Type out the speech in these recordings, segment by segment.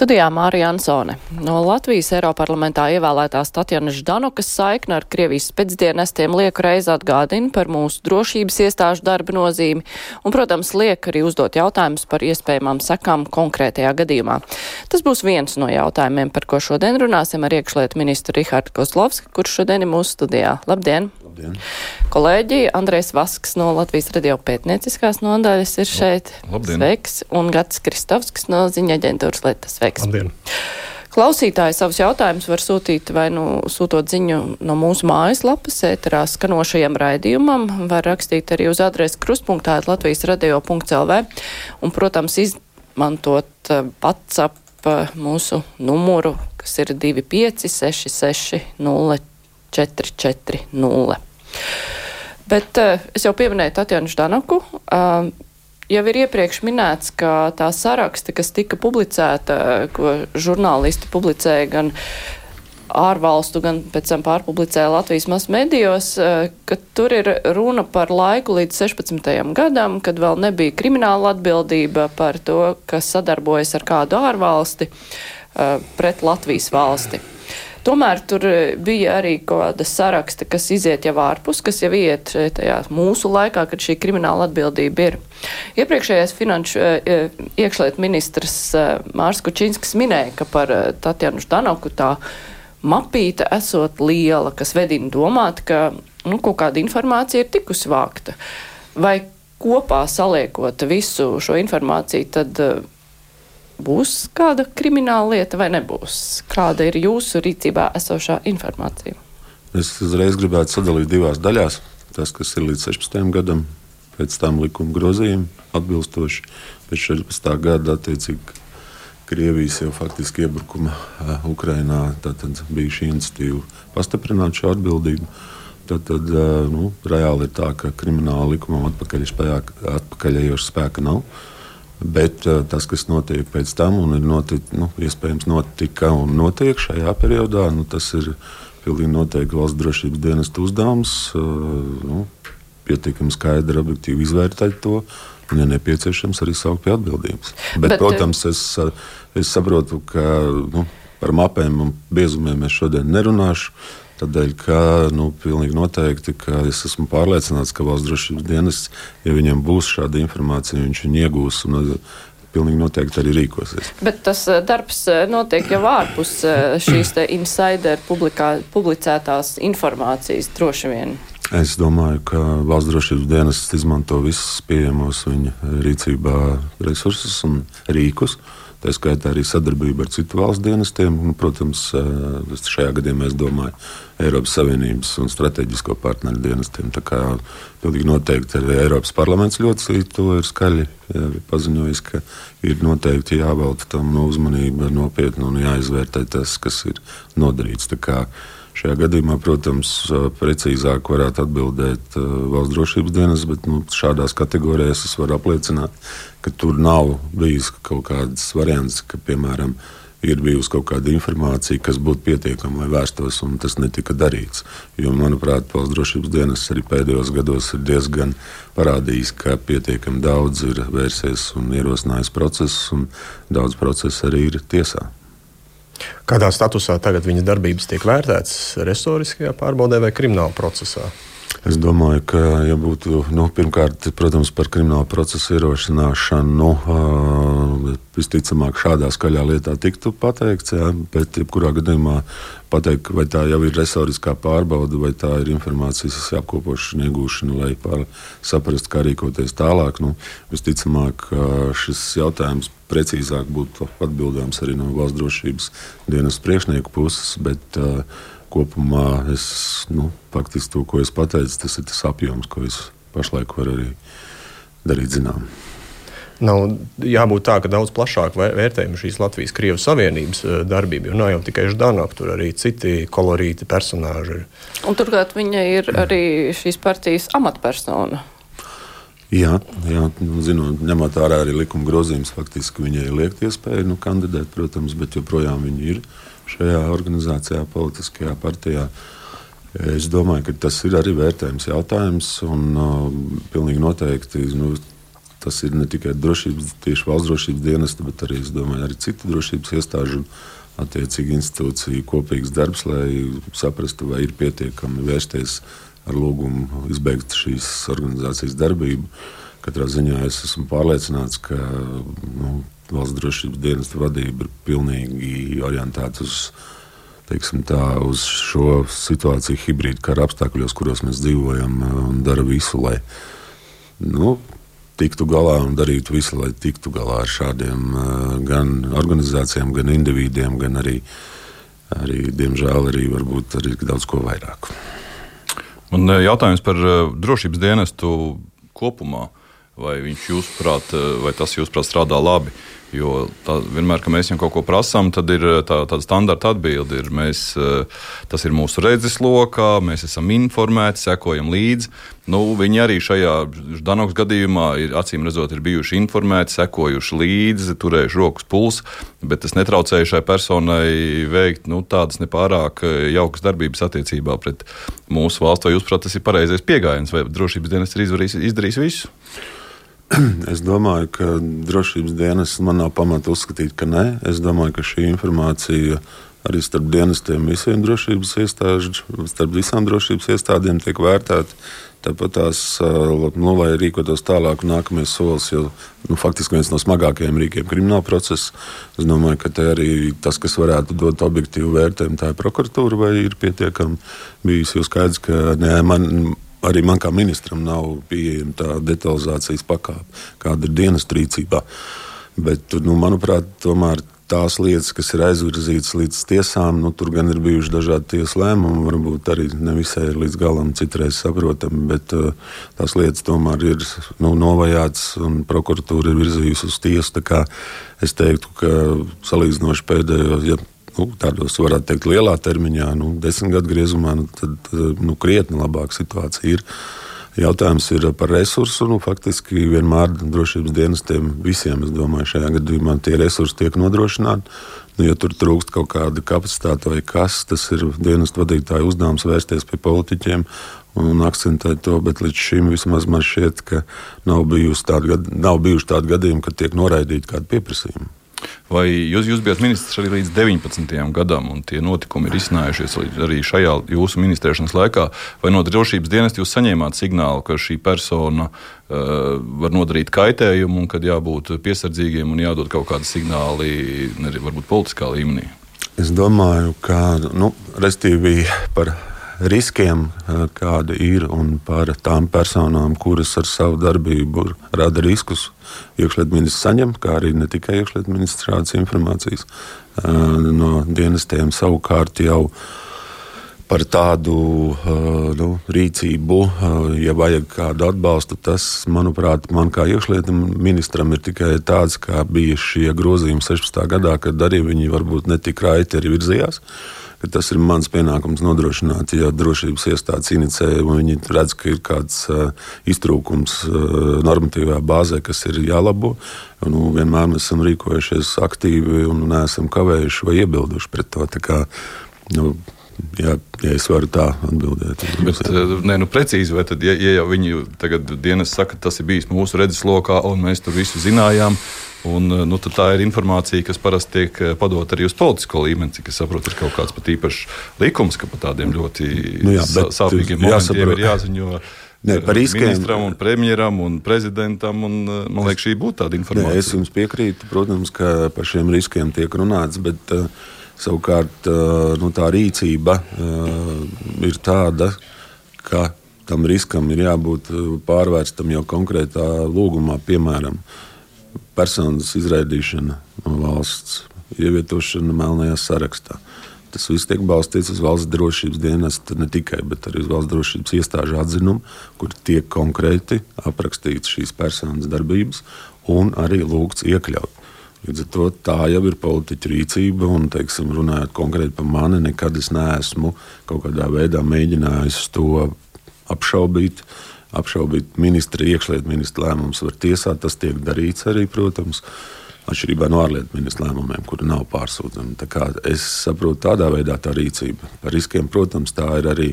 Studijā Mārija Ansone. No Latvijas Eiroparlamentā ievēlētās Tatjana Ždanukas saikna ar Krievijas pēcdienestiem liek reiz atgādina par mūsu drošības iestāžu darba nozīmi un, protams, liek arī uzdot jautājumus par iespējamām sekām konkrētajā gadījumā. Tas būs viens no jautājumiem, par ko šodien runāsim ar iekšlietu ministru Rihardu Kozlovski, kurš šodien ir mūsu studijā. Labdien! Labdien. Kolēģi Andrēs Vasks no Latvijas radio pētnieciskās nodaļas ir šeit. Labdien. Sveiks! Un Gats Kristovskis no ziņa aģentūras lietas. Sveiks! Labdien. Klausītāji savus jautājumus var sūtīt vai nu sūtot ziņu no mūsu mājaslapas, ēterā skanošajam raidījumam, var rakstīt arī uz adresi krustpunktā Latvijas radio.lv un, protams, izmantot WhatsApp mūsu numuru, kas ir 256 0440. Bet es jau pieminēju Tatjanu Ždanaku. Jau ir iepriekš minēts, ka tā saraksta, kas tika publicēta, ko žurnālisti publicēja gan ārvalstu, gan pēc tam pārpublicēja Latvijas masmedijos, ka tur ir runa par laiku līdz 16. gadam, kad vēl nebija krimināla atbildība par to, kas sadarbojas ar kādu ārvalsti pret Latvijas valsti. Tomēr tur bija arī kāda saraksta, kas iziet jau ārpus, kas jau iet tajā mūsu laikā, kad šī krimināla atbildība ir. Iepriekšējais finanšu iekšliet ministrs Mārs Kučinskis minēja, ka par Tatjanu Ždanoku tā mapīte esot liela, kas vedina domāt, ka nu, kaut kāda informācija ir tikusi vākta. Vai kopā saliekot visu šo informāciju, tad būs kāda krimināla lieta vai nebūs? Kāda ir jūsu rīcībā esošā informācija? Es uzreiz gribētu sadalīt divās daļās. Tas, kas ir līdz 16. gadam, pēc tam likuma grozījuma atbilstoši pēc 14. gada attiecīgi. Krievijas jau faktiski iebrukuma Ukrainā bija šī iniciatīva pastiprināt šo atbildību. Tad, tad nu, reāli ir tā, ka krimināla likumam atpakaļējoša spēka nav. Bet uh, tas, kas notiek pēc tam, un ir notic, nu, iespējams notika un notiek šajā periodā, nu, tas ir pilnīgi noteikti valsts drošības dienesta uzdevums. Uh, nu, pietiekami skaidri, objektīvi izvērtēt to, un, ja nepieciešams, arī saukt pie atbildības. Bet, Bet, protams, es, es saprotu, ka nu, par mapēm un biezumiem es šodien nerunāšu. Tādēļ, ka nu, pilnīgi noteikti, ka es esmu pārliecināts, ka valsts drošības dienests, ja viņam būs šāda informācija, viņš viņu iegūs. Un, Pilnīgi noteikti arī rīkosies. Bet tas darbs notiek jau ārpus šīs insider publikā, publicētās informācijas droši vien. Es domāju, ka valsts drošības dienests izmanto visus pieejamos viņa rīcībā resursus un rīkus. Uh, Tā skaitā arī sadarbība ar citu valstu dienestiem. Un, protams, šajā gadījumā es domāju Eiropas Savienības un strateģisko partneru dienestiem. Tā kā pilnīgi noteikti arī Eiropas parlaments ļoti to ir skaļi jā, paziņojis, ka ir noteikti jāvelta tam no uzmanība nopietni un jāizvērtē tas, kas ir nodarīts. Šajā gadījumā, protams, precīzāk varētu atbildēt valsts drošības dienas, bet nu, šādās kategorijās es varu apliecināt, ka tur nav bijis kaut kāds variants, ka, piemēram, ir bijusi kaut kāda informācija, kas būtu pietiekama, lai vērstos, un tas netika darīts. Jo, manuprāt, valsts drošības dienas arī pēdējos gados ir diezgan parādījis, ka pietiekami daudz ir vērsies un ierosinājis procesus, un daudz procesu arī ir tiesā. Kādā statusā tagad viņa darbības tiek vērtētas? Restoriskajā pārbaudē vai krimināla procesā? Es domāju, ka, ja būtu nu, pirmkārt, protams, par kriminālu procesu ierosināšanu, nu, visticamāk, šādā skaļā lietā tiktu pateikts, jā, bet jebkurā gadījumā pateikt, vai tā jau ir resoriskā pārbauda, vai tā ir informācijas apkopošana, iegūšana, lai saprastu, kā rīkoties tālāk. Nu, visticamāk, šis jautājums precīzāk būtu atbildāms arī no valsts drošības dienas priekšnieku puses. Bet, uh, kopumā es nu, faktiski to, ko es pateicu, tas ir tas apjoms, ko es pašlaik varu arī darīt zinām. Nav jābūt tā, ka daudz plašāk vērtējam šīs Latvijas-Krievijas Savienības eh, darbību, jo nav jau tikai Ždanok, tur arī citi kolorīti personāži ir. Un turklāt viņa ir arī šīs partijas amatpersona. Jā, jā nu, zinot, ņemot vērā arī likuma grozījumus, faktiski viņai liekt iespēja nu, kandidēt, protams, bet joprojām viņa ir šajā organizācijā, politiskajā partijā. Es domāju, ka tas ir arī vērtējums jautājums. Un, uh, pilnīgi noteikti nu, tas ir ne tikai drošības, tieši valsts drošības dienesta, bet arī, domāju, arī citu drošības iestāžu un attiecīgi institūciju kopīgs darbs, lai saprastu, vai ir pietiekami vērsties ar lūgumu izbeigt šīs organizācijas darbību. Katrā ziņā es esmu pārliecināts, ka nu, valsts drošības dienesta vadība ir pilnīgi orientēta uz, tā, uz šo situāciju, hibrīdu kara apstākļos, kuros mēs dzīvojam, un dara visu, lai nu, tiktu galā un darītu visu, lai tiktu galā ar šādiem gan organizācijām, gan individiem, gan arī, arī diemžēl, arī varbūt arī daudz ko vairāk. Un jautājums par drošības dienestu kopumā. Vai viņš jūsuprāt, vai tas jūsuprāt strādā labi? Jo tā, vienmēr, kad mēs viņam kaut ko prasām, tad ir tā, tāda standarta atbilde. Ir, mēs, eh, tas ir mūsu redzeslokā, mēs esam informēti, sekojam līdzi. Nu, viņi arī šajā Danokas gadījumā ir acīm redzot, ir bijuši informēti, sekojuši līdzi, turējuši rokas pulsu, bet tas netraucēja šai personai veikt nu, tādas nepārāk eh, jaukas darbības attiecībā pret mūsu valsts. Vai jūs, prāt, tas ir pareizais pieejams, vai drošības dienas ir izdarījis visu? Es domāju, ka drošības dienas man nav pamata uzskatīt, ka nē. Es domāju, ka šī informācija arī starp dienestiem, visiem drošības iestādēm, starp visām drošības iestādēm tiek vērtēta. Tāpat tās, nu, lai rīkotos tālāk, nākamais solis jau nu, faktiski viens no smagākajiem rīkiem krimināla procesa. Es domāju, ka arī tas, kas varētu dot objektīvu vērtējumu, tā ir prokuratūra, vai ir pietiekami bijis jau skaidrs, ka nē, man arī man kā ministram nav pieejama tā detalizācijas pakāpe, kāda ir dienas rīcībā. Bet, nu, manuprāt, tomēr tās lietas, kas ir aizvirzītas līdz tiesām, nu, tur gan ir bijuši dažādi tiesu lēmumi, varbūt arī nevisai līdz galam citreiz saprotami, bet uh, tās lietas tomēr ir nu, novajātas un prokuratūra ir virzījusi uz tiesu. Es teiktu, ka salīdzinoši pēdējos. Ja nu, tādos, varētu teikt, lielā termiņā, nu, desmit gadu griezumā, nu, tad nu, krietni labāka situācija ir. Jautājums ir par resursu. Nu, faktiski vienmēr drošības dienestiem visiem, es domāju, šajā gadījumā tie resursi tiek nodrošināti. Nu, ja tur trūkst kaut kāda kapacitāte vai kas, tas ir dienestu vadītāju uzdevums vērsties pie politiķiem un akcentēt to, bet līdz šim vismaz man šķiet, ka nav tādi, nav bijuši tādi gadījumi, kad tiek noraidīti kādi pieprasījumi. Vai jūs, jūs bijat ministrs arī līdz 19. gadam, un tie notikumi ir izcinājušies arī šajā jūsu ministrēšanas laikā? Vai no drošības dienesta jūs saņēmāt signālu, ka šī persona uh, var nodarīt kaitējumu, un kad jābūt piesardzīgiem un jādod kaut kādi signāli, arī varbūt politiskā līmenī? Es domāju, ka nu, par riskiem, kādi ir, un par tām personām, kuras ar savu darbību rada riskus. Iekšlietu ministrs saņem, kā arī ne tikai iekšlietu ministrs šādas informācijas no dienestiem savukārt jau par tādu uh, nu, rīcību, uh, ja vajag kādu atbalstu, tas, manuprāt, man kā iekšlietu ministram ir tikai tāds, kā bija šie grozījumi 16. gadā, kad arī viņi varbūt netik raiti arī virzījās. Tas ir mans pienākums nodrošināt, ja drošības iestādes inicē, un viņi redz, ka ir kāds uh, iztrūkums normatīvā bāzē, kas ir jālabo. Nu, vienmēr mēs esam rīkojušies aktīvi un neesam kavējuši vai iebilduši pret to. Kā, nu, Jā, ja es varu tā atbildēt. Bet, nē, nu, precīzi, vai tad, ja, ja jau viņi tagad dienas saka, tas ir bijis mūsu redzeslokā, un mēs tur visu zinājām, Un, eh, nu, tā ir informācija, kas parasti tiek eh, padota arī uz politisko līmeni. Cik es saprotu, ir kaut kāds pat īpašs likums, ka par tādiem ļoti nu jā, sāpīgiem momentiem ir jāziņo. Ne, par eh, riskiem. Ministram, un premjeram un prezidentam. Un, man liekas, šī būtu tāda informācija. Ne, es jums piekrītu, protams, ka par šiem riskiem tiek runāts, bet uh, savukārt nu, tā rīcība ir tāda, ka tam riskam ir jābūt pārvērstam jau konkrētā lūgumā, piemēram, personas izraidīšana no valsts, ievietošana melnajā sarakstā. Tas viss tiek balstīts uz valsts drošības dienesta, ne tikai, bet arī uz valsts drošības iestāžu atzinumu, kur tiek konkrēti aprakstīts šīs personas darbības un arī lūgts iekļaut. Līdz ar to tā jau ir politiķa rīcība, un, teiksim, runājot konkrēti par mani, nekad es neesmu kaut kādā veidā mēģinājis to apšaubīt. Apšaubīt ministra, iekšlietu ministra lēmumus var tiesāt. Tas tiek darīts arī, protams, atšķirībā no ārlietu ministra lēmumiem, kuri nav pārsūdzami. Es saprotu tādā veidā tā rīcība. Par riskiem, protams, tā ir arī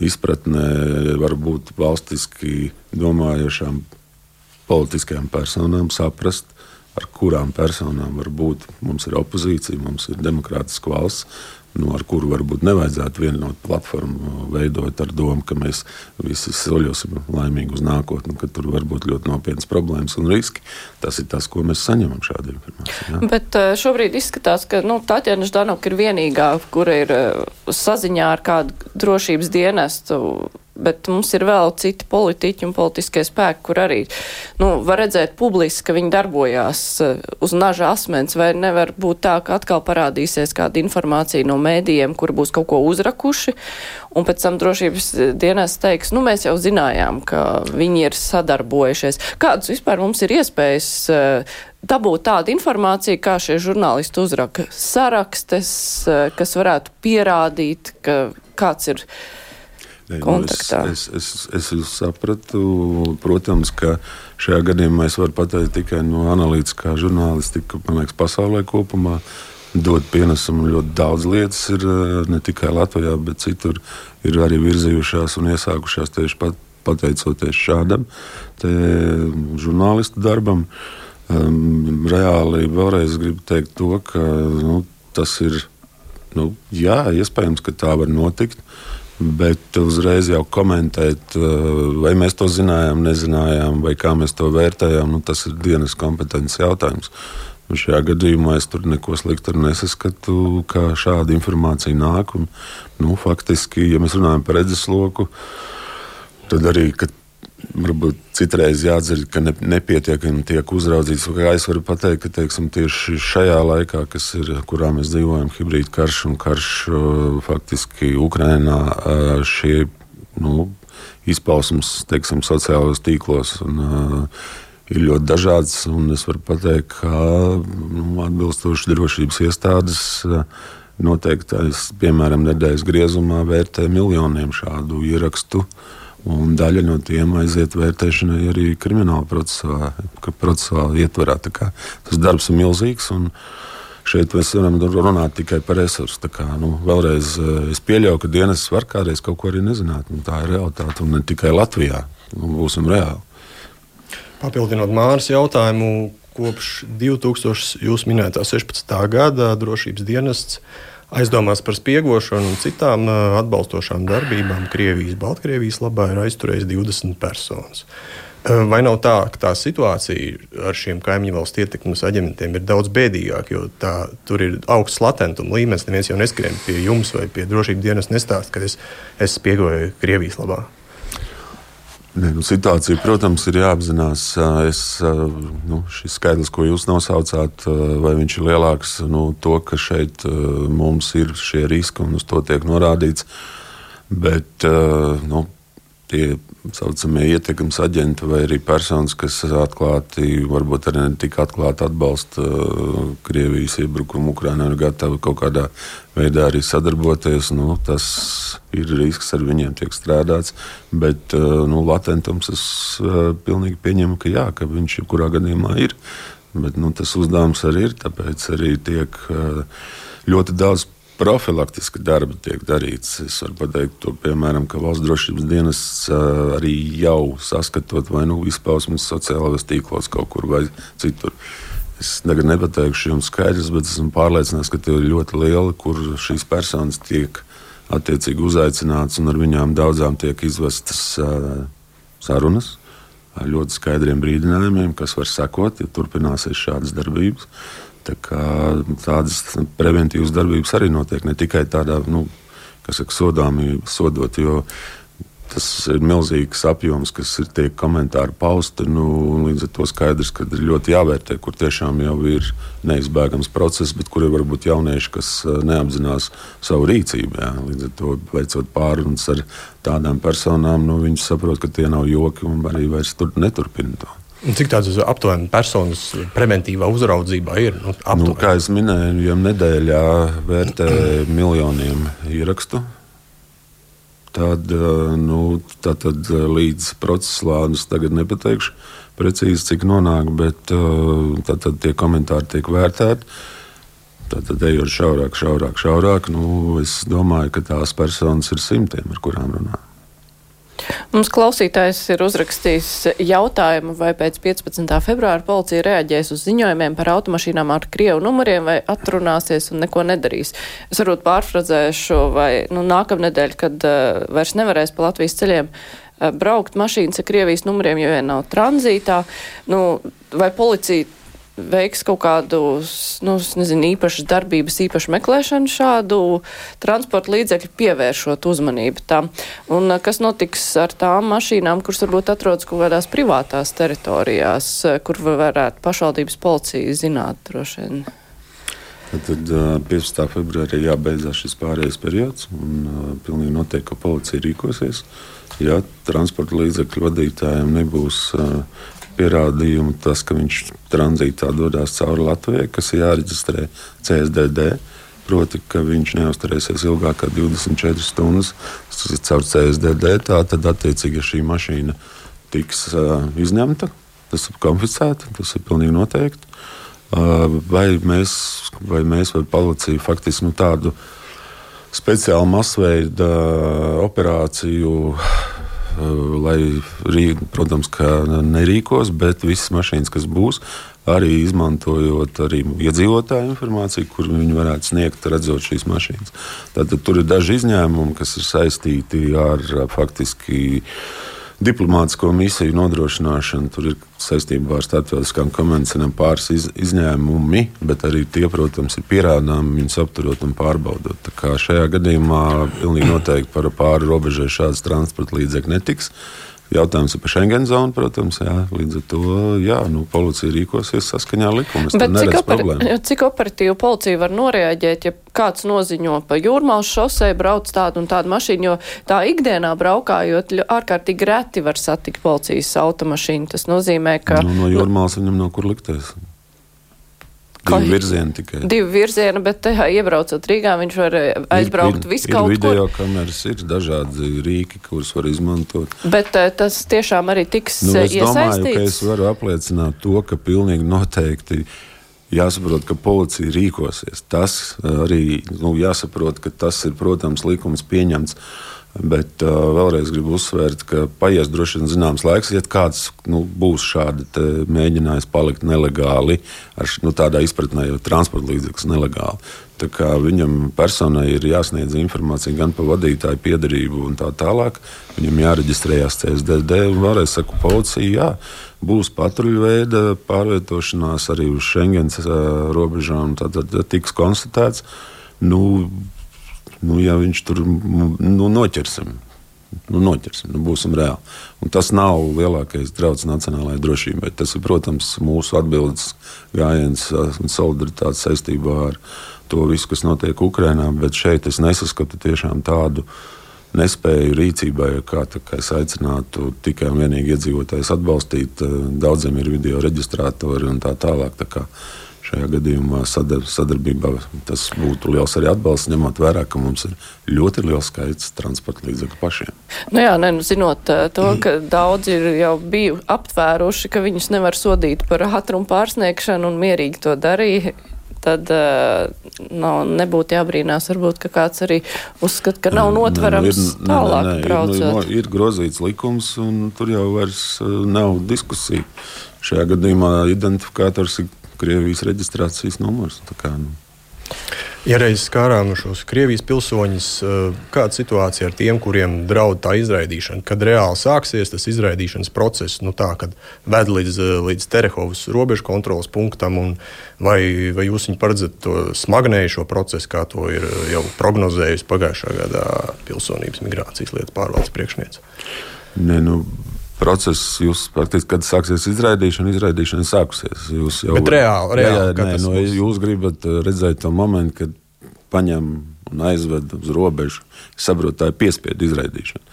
izpratne varbūt valstiski domājošām politiskajām personām saprast, ar kurām personām var būt. Mums ir opozīcija, mums ir demokrātiska valsts, nu, ar kuru varbūt nevajadzētu vienot platformu, veidot ar domu, ka mēs visi soļosim laimīgi uz nākotni, ka tur var būt ļoti nopietnas problēmas un riski. Tas ir tas, ko mēs saņemam šādu informāciju. Ja? Bet eh, šobrīd izskatās, ka nu, Tatjana Ždanoka ir vienīgā, kura ir eh, saziņā ar kādu drošības dienestu bet mums ir vēl citi politiķi un politiskie spēki, kur arī nu, var redzēt publiski, ka viņi darbojās eh, uz naža asmens, vai nevar būt tā, ka atkal parādīsies kāda informācija no mēdījiem, kur būs kaut ko uzrakuši, un pēc tam drošības dienas teiks, nu mēs jau zinājām, ka viņi ir sadarbojušies. Kādas vispār mums ir iespējas uh, dabūt tādu informāciju, kā šie žurnālisti uzraka sarakstes, kas varētu pierādīt, ka kāds ir kontaktā. Nu, es, es, es, es sapratu, protams, ka šajā gadījumā es varu pateikt tikai no analītiskā žurnālistika, man liekas, pasaulē kopumā. Dot pienesumu ļoti daudz lietas, ir ne tikai Latvijā, bet citur ir arī virzījušās un iesākušās tieši pat, pateicoties šādam žurnālistu darbam. Um, reāli vēlreiz gribu teikt to, ka nu, tas ir nu, jā, iespējams, ka tā var notikt. Bet uzreiz jau komentēt, eh, vai mēs to zinājām, nezinājām, vai kā mēs to vērtējām, nu, tas ir dienas kompetences jautājums. Un šajā gadījumā es tur neko sliktu nesaskatu, kā šāda informācija nāk. Un, nu, faktiski, ja mēs runājam par redzesloku, tad arī, kad varbūt citreiz jāatzīst, ka ne, nepietiekami tiek uzraudzīts. Es varu pateikt, ka teiksim, tieši šajā laikā, ir, kurā mēs dzīvojam, hibrīda karš un karš faktiski Ukrainā, šie nu, izpausmes teiksim, sociālajos tīklos. Un, Ir ļoti dažādas, un es varu pateikt, ka nu, atbilstoši drošības iestādes noteikti, piemēram, nedēļas griezumā vērtē miljoniem šādu ierakstu. Uh, Un daļa no tiem aiziet vērtēšanai arī krimināla procesā, procesā ietvarā. Tas darbs ir milzīgs. Šeit mēs varam runāt tikai par resursu. Kā, nu, vēlreiz eh, es pieļauju, ka dienas var kādreiz kaut ko arī nezināt. Nu, tā ir realitāte un ne tikai Latvijā. Nu, būsim reāli. Papildinot Māras jautājumu, kopš 2000. jūs minētā 16. gada drošības dienests aizdomās par spiegošanu un citām atbalstošām darbībām Krievijas, Baltkrievijas labā ir aizturējis 20 personas. Vai nav tā, ka tā situācija ar šiem kaimiņu valstu ietekmes aģentiem ir daudz bēdīgāka, jo tā, tur ir augsts latentuma līmenis. Neviens jau neskrien pie jums vai pie drošības dienas nestāst, ka es, es spiegoju Krievijas labā. Ne, nu, situācija, protams, ir jāapzinās. Es, nu, šis skaidrs, ko jūs nosaucāt, vai viņš ir lielāks, nu, to, ka šeit mums ir šie riski un uz to tiek norādīts. Bet nu, tie saucamie ietekmes aģenti vai arī personas, kas atklāti, varbūt arī ne tik atklāti atbalsta uh, Krievijas iebrukumu Ukrajinā, ir gatavi kaut kādā veidā arī sadarboties. Nu, tas ir risks, ar viņiem tiek strādāts. Bet uh, nu, latentums es uh, pilnīgi pieņemu, ka jā, ka viņš jebkurā gadījumā ir. Bet nu, tas uzdevums arī ir, tāpēc arī tiek ļoti daudz profilaktiska darba tiek darīts. Es varu pateikt, to, piemēram, ka valsts drošības dienas arī jau saskatot vai nu izpausmes sociālajos tīklos kaut kur vai citur. Es tagad nepateikšu jums skaidrs, bet esmu pārliecināts, ka tie ir ļoti lieli, kur šīs personas tiek attiecīgi uzaicināts un ar viņām daudzām tiek izvestas uh, sarunas ar ļoti skaidriem brīdinājumiem, kas var sekot, ja turpināsies šādas darbības. Tā tādas preventīvas darbības arī notiek ne tikai tādā, nu, kas saka, sodāmi, sodot, jo tas ir milzīgs apjoms, kas ir tiek komentāri pausti. Nu, līdz ar to skaidrs, ka ir ļoti jāvērtē, kur tiešām jau ir neizbēgams process, bet kur ir varbūt jaunieši, kas eh, neapzinās savu rīcību. Jā. Līdz ar to veicot pārunas ar tādām personām, nu, viņi saprot, ka tie nav joki un arī vairs tur neturpina to. Cik tādas aptuveni personas preventīvā uzraudzībā ir? Nu, nu, kā jau minēju, jau nedēļā vērtē miljoniem ierakstu. Tad, eh, nu, tad, tad eh, līdz procesa slānis tagad nepateikšu precīzi, cik nonāk, bet eh, tad, tad tie komentāri tiek vērtēti. Tad, tad ejot šaurāk, šaurāk, šaurāk, nu, es domāju, ka tās personas ir simtiem, ar kurām runājam. Mums klausītājs ir uzrakstījis jautājumu, vai pēc 15. februāra policija reaģēs uz ziņojumiem par automašīnām ar Krievu numuriem vai atrunāsies un neko nedarīs. Es varbūt pārfrazēšu, vai nu, nākamnedēļ, kad uh, vairs nevarēs pa Latvijas ceļiem uh, braukt mašīnas ar Krievijas numuriem, jo vien nav tranzītā. Nu, vai policija veiks kaut kādus, nu, nezinu, īpašas darbības, īpašu meklēšanu šādu transporta līdzekļu, pievēršot uzmanību tam. Un kas notiks ar tām mašīnām, kuras varbūt atrodas kaut kādās privātās teritorijās, kur varētu pašvaldības policija zināt droši vien? Tad 15. februārī jābeidzās šis pārējais periods, un uh, pilnīgi noteikti, ka policija rīkosies. Ja transporta līdzekļu vadītājiem nebūs uh, pierādījumu, tas, ka viņš tranzītā dodas cauri Latvijai, kas ir jāreģistrē CSDD. Proti, ka viņš neuzturēsies ilgāk kā 24 stundas caur CSDD. Tā tad, attiecīgi, ja šī mašīna tiks uh, izņemta, tas ir konfiscēta, tas ir pilnīgi noteikti. Uh, vai mēs, vai mēs, vai policija faktiski nu, tādu speciālu masveida operāciju Eh, lai, protams, nerīkos, bet visas mašīnas, kas būs, arī izmantojot arī iedzīvotāju informāciju, kur viņi varētu sniegt, redzot šīs mašīnas. Tātad tur ir daži izņēmumi, kas ir saistīti ar faktiski diplomātsko misiju nodrošināšanu. Tur ir saistībā ar starptautiskām konvencijām pāris iz, izņēmumi, bet arī tie, protams, ir pierādāmi viņus apturot un pārbaudot. Tā kā šajā gadījumā pilnīgi noteikti par pāri robežai šāds transporta līdzekļi netiks. Jautājums ir par Schengen zonu, protams. Jā, līdz ar to jā, nu, policija rīkosies saskaņā ar likumu. Cik, opera cik operatīvi policija var noreaģēt, ja kāds noziņo pa jūrmālas šosei brauc tādu un tādu mašīnu, jo tā ikdienā braukājot ārkārtīgi reti var satikt policijas automašīnu. Tas nozīmē, ka. Nu, no jūrmālas viņam nav kur likties. Divi virzieni tikai. Divi virzieni, bet tajā iebraucot Rīgā, viņš var eh, aizbraukt visu kaut kur. Video kameras ir dažādi rīki, kurus var izmantot. Bet eh, tas tiešām arī tiks nu, es iesaistīts. Domāju, es varu apliecināt to, ka pilnīgi noteikti jāsaprot, ka policija rīkosies. Tas arī nu, jāsaprot, ka tas ir, protams, likums pieņemts Bet uh, vēlreiz gribu uzsvērt, ka paies droši vien zināms laiks, ja kāds nu, būs šādi mēģinājis palikt nelegāli, ar nu, tādā izpratnē, jau transporta līdzeklis nelegāli. Viņam personai ir jāsniedz informācija gan par vadītāju piedarību un tā tālāk. Viņam jāreģistrējas CSDD un vēlreiz saku, policija, jā, būs patruļu veida pārvietošanās arī uz Schengens uh, robežām. Tad, tad tiks konstatēts, nu, nu, ja viņš tur nu, noķersim. Nu, noķersim, nu, būsim reāli. Un tas nav lielākais draudz nacionālajai drošībai. Tas ir, protams, mūsu atbildes gājiens un solidaritāte saistībā ar to visu, kas notiek Ukrajinā. Bet šeit es nesaskatu tiešām tādu nespēju rīcībai, kā, kā es aicinātu tikai un vienīgi iedzīvotājus atbalstīt. Daudziem ir video reģistrātori un tā tālāk. Tā kā, Šajā gadījumā sadarbībā tas būtu liels arī atbalsts, ņemot vērā, ka mums ir ļoti liels skaits transporta līdzekļu pašiem. Nu jā, ne, nu, zinot eh, to, ka daudzi ir jau biju aptvēruši, ka viņus nevar sodīt par ātrumu pārsniegšanu un mierīgi to darīja, tad uh, nav, nebūtu jābrīnās, varbūt, ka kāds arī uzskata, ka nav notverams nē, nu, ir, tālāk nē, nē, braucot. Ir, nu, ir grozīts likums, un tur jau vairs uh, nav diskusija. Šajā gadījumā identifikators ir Krievijas reģistrācijas numurs. Kā, nu. Ja reiz skārām šos Krievijas pilsoņus, eh, kāda situācija ar tiem, kuriem draud tā izraidīšana, kad reāli sāksies tas izraidīšanas process, nu tā, kad ved līdz, eh, līdz Terehovas robežu kontrolas punktam, vai, vai jūs paredzat to smagnējušo procesu, kā to ir eh, jau prognozējusi pagājušā gadā pilsonības migrācijas lietu pārvaldes priekšniece? Nē, nu, process, jūs praktiski, kad sāksies izraidīšana, izraidīšana sākusies. Jūs jau Bet reāli, reāli jā, jā, nē, no, jūs gribat uh, redzēt to momentu, kad paņem un aizved uz robežu. Es saprotu, tā ir piespiedu izraidīšana.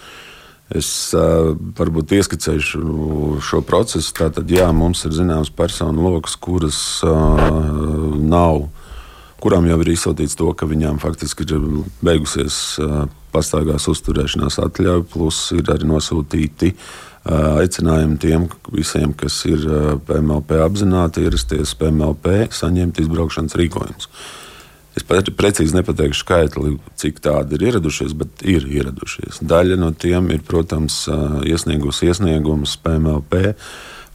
Es uh, varbūt ieskicēšu šo procesu. Tātad, jā, mums ir zināms personu lokus, kuras uh, nav, kurām jau ir izsūtīts to, ka viņām faktiski ir beigusies uh, pastāvīgās uzturēšanās atļauja, plus ir arī nosūtīti uh, aicinājumu tiem visiem, kas ir PMLP apzināti, ierasties PMLP, saņemt izbraukšanas rīkojumus. Es pat precīzi nepateikšu skaitli, cik tādi ir ieradušies, bet ir ieradušies. Daļa no tiem ir, protams, iesniegusi iesniegumus PMLP,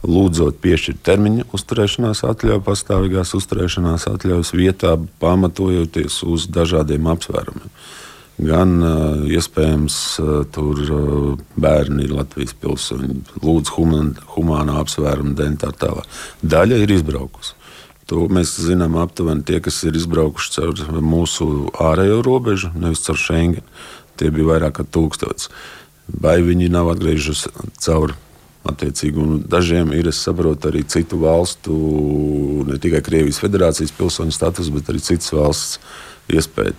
lūdzot piešķirt termiņu uzturēšanās atļauju, pastāvīgās uzturēšanās atļaujas vietā, pamatojoties uz dažādiem apsvērumiem. Gan iespējams, tur bērni ir Latvijas pilsoņi, lūdzu, human, humānā apsvēruma dēļ tā tālāk. Daļa ir izbraukusi. To mēs zinām aptuveni tie, kas ir izbraukuši caur mūsu ārējo robežu, nevis caur Schengen. Tie bija vairāk kā tūkstots. Vai viņi nav atgriežušies caur Attiecīgi, dažiem ir, es saprotu, arī citu valstu, ne tikai Krievijas federācijas pilsoņu status, bet arī citas valsts iespēja.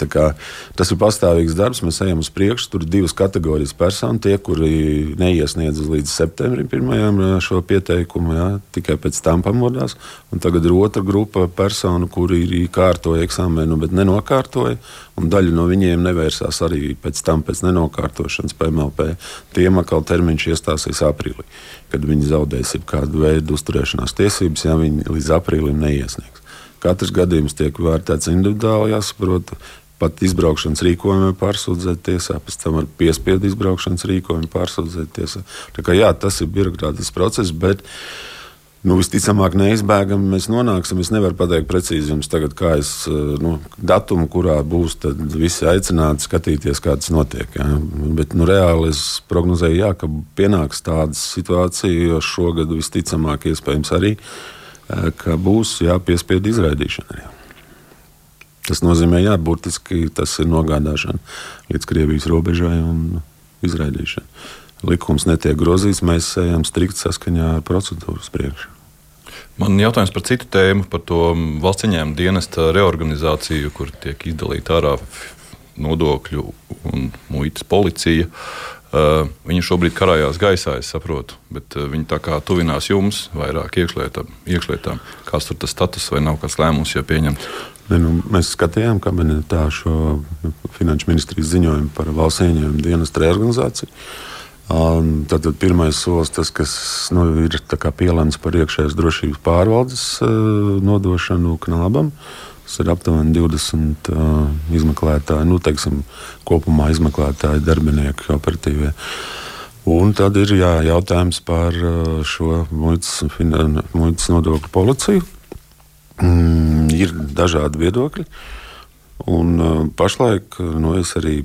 Tas ir pastāvīgs darbs, mēs ejam uz priekšu. Tur ir divas kategorijas personu. Tie, kuri neiesniedz līdz septembrim pirmajam šo pieteikumu, jā, tikai pēc tam pamodās. Un tagad ir otra grupa personu, kuri ir kārtoja eksāmenu, bet nenokārtoja. Daļa no viņiem nevērsās arī pēc tam, pēc nenokārtošanas PMLP. Tiem atkal termiņš iestāsies aprīlī, kad viņi zaudēs kādu veidu uzturēšanās tiesības, ja viņi līdz aprīlim neiesniegs. Katrs gadījums tiek vērtēts individuāli, jāsaprot. Pat izbraukšanas rīkojumi pārsūdzēt tiesā, pēc tam ar piespiedu izbraukšanas rīkojumu pārsūdzēt tiesā. Tā kā, jā, tas ir birokrātisks process, bet nu, visticamāk neizbēgami mēs nonāksim. Es nevaru pateikt precīzi jums tagad, kā es nu, datumu, kurā būs visi aicināti skatīties, kā tas notiek. Jā. Bet nu, reāli es prognozēju, jā, ka pienāks tāda situācija, jo šogad visticamāk iespējams arī ka būs jāpiespiedu izraidīšana. Jā. Tas nozīmē, ka burtiski tas ir nogādāšana līdz Krievijas robežai un izraidīšana. Likums netiek grozīts, mēs ejam strikt saskaņā ar procedūras priekšu. Man jautājums par citu tēmu, par to valsts ieņēmuma dienesta reorganizāciju, kur tiek izdalīta ārā nodokļu un muitas policija. Uh, viņi šobrīd karājās gaisā, es saprotu, bet uh, viņi tā kā tuvinās jums vairāk iekšlietām. iekšlietām. Kāds tur tas status vai nav kāds lēmums jau pieņemts? Ne, nu, mēs skatījām kabinetā šo finanšu ministrijas ziņojumu par valsts ieņēmumu dienas reorganizāciju. Um, tad, tad pirmais solis, tas, kas nu, ir pielēmts par iekšējās drošības pārvaldes uh, nodošanu knābam. Uh, Tas ir aptuveni 20 uh, izmeklētāji, nu, teiksim, kopumā izmeklētāji, darbinieki, operatīvie. Un tad ir jā, jautājums par šo muitas, muitas nodokļu policiju. Mm, ir dažādi viedokļi. Un, uh, pašlaik nu, es arī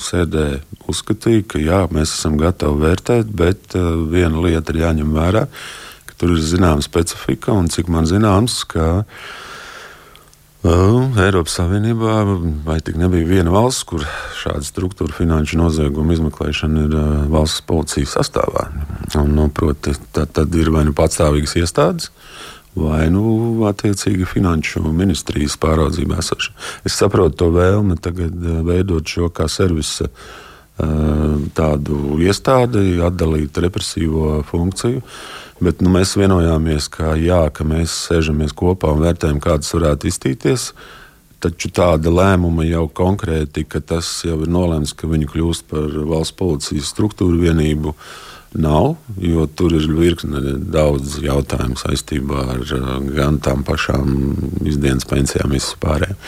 sēdē uzskatīju, ka jā, mēs esam gatavi vērtēt, bet uh, viena lieta ir jāņem vērā, ka tur ir zināma specifika un cik man zināms, ka uh, Eiropas Savienībā vai tik nebija viena valsts, kur šāda struktūra finanšu noziegumu izmeklēšana ir valsts policijas sastāvā. Un, nu, proti, tad, tad ir vai nu patstāvīgas iestādes, vai nu attiecīgi finanšu ministrijas pāraudzībā esoša. Es saprotu to vēlmi tagad veidot šo kā servisa tādu iestādi, atdalīt represīvo funkciju. Bet nu, mēs vienojāmies, ka, jā, ka mēs sēžamies kopā un vērtējam, kādas varētu iztīties. Taču tāda lēmuma jau konkrēti, ka tas jau ir nolēmts, ka viņi kļūst par valsts policijas struktūru vienību, nav. Jo tur ir virkne daudz jautājumu saistībā ar gan tām pašām izdienas pensijām, vispārējām.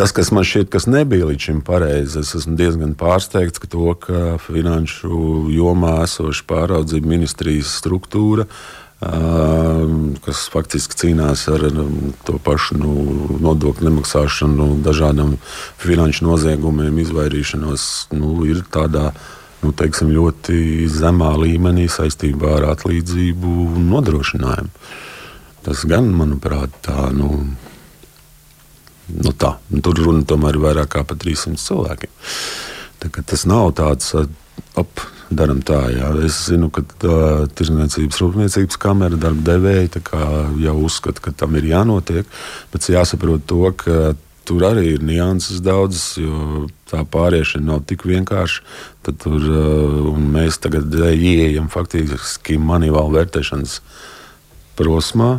Tas, kas man šķiet, kas nebija līdz šim pareizi, es esmu diezgan pārsteigts, ka to, ka finanšu jomā esoša pāraudzība ministrijas struktūra, kas faktiski cīnās ar to pašu nu, nodokļu nemaksāšanu, dažādiem finanšu noziegumiem, izvairīšanos, nu, ir tādā nu, teiksim, ļoti zemā līmenī saistībā ar atlīdzību nodrošinājumu. Tas gan, manuprāt, tā. Nu, Nu tā, tur runa tomēr ir vairāk kā par 300 cilvēkiem. Tā, tas nav tāds ap, darām tā. Jā. Es zinu, ka uh, Tirzniecības rūpniecības kamera darba devēja jau uzskata, ka tam ir jānotiek. Bet jāsaprot to, ka tur arī ir nianses daudzas, jo tā pāriešana nav tik vienkārša. Tad tur, mēs tagad ieejam faktiski manivālu vērtēšanas prosmā.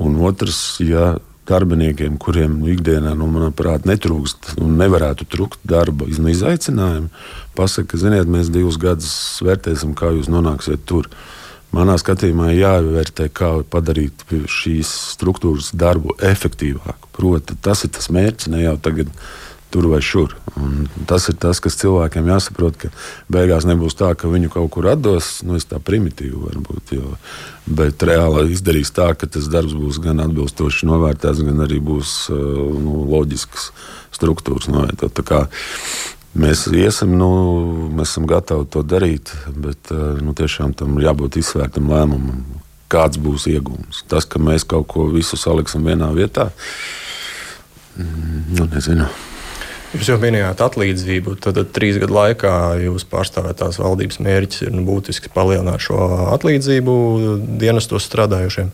Un otrs, ja darbiniekiem, kuriem nu, ikdienā, nu, manuprāt, netrūkst un nevarētu trūkt darba izaicinājumu, pasaka, ka, ziniet, mēs divus gadus vērtēsim, kā jūs nonāksiet tur. Manā skatījumā jāvērtē, kā padarīt šīs struktūras darbu efektīvāku. Proti, tas ir tas mērķis, ne jau tagad tur vai šur. Un tas ir tas, kas cilvēkiem jāsaprot, ka beigās nebūs tā, ka viņu kaut kur atdos. Nu, es tā primitīvi varbūt, jo, bet reāli izdarīs tā, ka tas darbs būs gan atbilstoši novērtēts, gan arī būs nu, loģisks struktūras novērtēts. Mēs iesim, nu, mēs esam gatavi to darīt, bet nu, tiešām tam jābūt izsvērtam lēmumam, kāds būs iegūms. Tas, ka mēs kaut ko visu saliksim vienā vietā, mm, nu, nezinu. Jūs jau minējāt atlīdzību. Tad, tad trīs gadu laikā jūs pārstāvētās valdības mērķis ir nu, būtiski palielināt šo atlīdzību dienestos strādājušiem.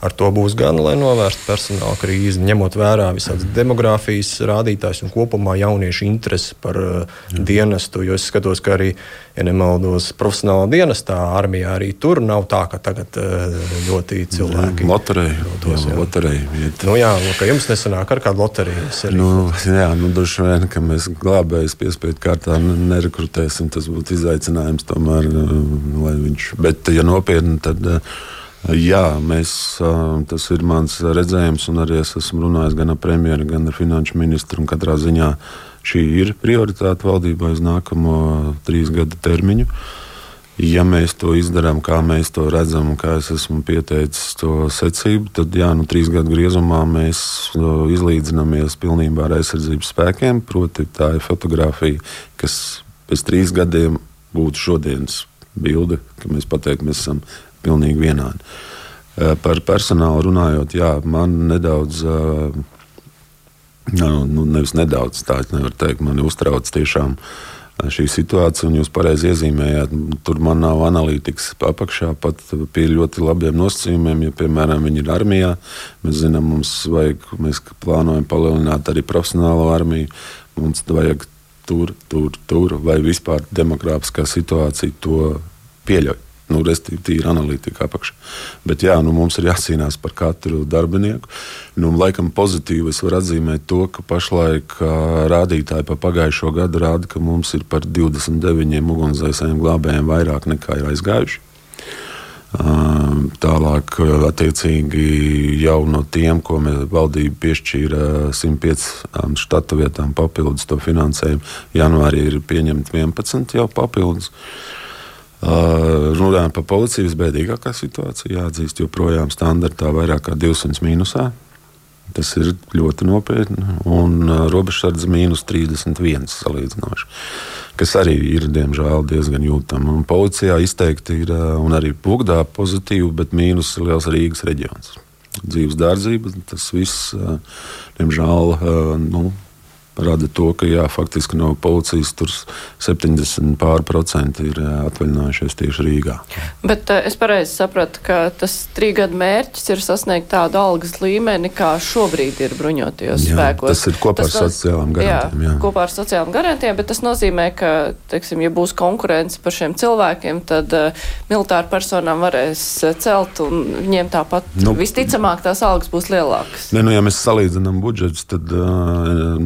Ar to būs gan, lai novērstu personāla krīzi, ņemot vērā visādas demogrāfijas rādītājus un kopumā jauniešu interesi par uh, dienestu. Jo es skatos, ka arī, ja nemaldos, profesionālā dienestā armijā arī tur nav tā, ka tagad uh, ļoti cilvēki. Loterija. Nu, jā, nu, ka jums nesanāk ar kādu loteriju. Nu, jā, nu, droši vien, ka mēs glābējus piespiedu kārtā nerekrutēsim. Tas būtu izaicinājums tomēr, uh, lai viņš. Bet, ja nopietni, tad. Uh, Jā, mēs, tas ir mans redzējums, un arī es esmu runājis gan ar premjeru, gan ar finanšu ministru. Katrā ziņā šī ir prioritāte valdībai uz nākamo trīs gadu termiņu. Ja mēs to izdarām, kā mēs to redzam, un kā es esmu pieteicis to secību, tad jā, nu, trīs gadu griezumā mēs izlīdzinamies pilnībā ar aizsardzības spēkiem. Proti, tā ir fotografija, kas pēc trīs gadiem būtu šodienas bilde, ka mēs pateiktu, mēs esam pilnīgi vienādi. Eh, par personālu runājot, jā, man nedaudz, eh, nu, nevis nedaudz, tā es nevaru teikt, man uztrauc tiešām eh, šī situācija, un jūs pareizi iezīmējāt, tur man nav analītikas apakšā, pat pie ļoti labiem nosacījumiem, ja, piemēram, viņi ir armijā, mēs zinām, mums vajag, mēs plānojam palielināt arī profesionālo armiju, mums vajag tur, tur, tur, vai vispār demokrātiskā situācija to pieļauj nu, respektīvi, ir analītika apakšā. Bet jā, nu, mums ir jācīnās par katru darbinieku. Nu, laikam pozitīvi es varu atzīmēt to, ka pašlaik rādītāji pa pagājušo gadu rāda, ka mums ir par 29 ugunsdzēsējiem glābējiem vairāk nekā ir aizgājuši. Tālāk, attiecīgi, jau no tiem, ko valdība piešķīra 105 štatu vietām papildus to finansējumu, janvārī ir pieņemti 11 jau papildus. Uh, runājot par policiju, visbēdīgākā situācija jāatzīst, joprojām standartā vairāk kā 200 mīnusā. Tas ir ļoti nopietni. Un robežsardze mīnus 31 salīdzinoši, kas arī ir diemžēl diezgan jūtama. Un policijā izteikti ir uh, arī Bugdā pozitīvi, bet mīnus ir liels Rīgas reģions. Dzīves dārdzība, tas viss, diemžēl, nu, rada to, ka jā, faktiski no policijas tur 70% ir atvaļinājušies tieši Rīgā. Bet es pareizi sapratu, ka tas trīgadu mērķis ir sasniegt tādu algas līmeni, kā šobrīd ir bruņotajos jā, spēkos. Tas ir kopā tas ar no... sociālām garantijām. Jā, jā, kopā ar sociālām garantijām, bet tas nozīmē, ka, teiksim, ja būs konkurence par šiem cilvēkiem, tad uh, militāru personām varēs celt un viņiem tāpat nu, visticamāk tās algas būs lielākas. Ne, nu, ja mēs salīdzinām budžetus, tad uh,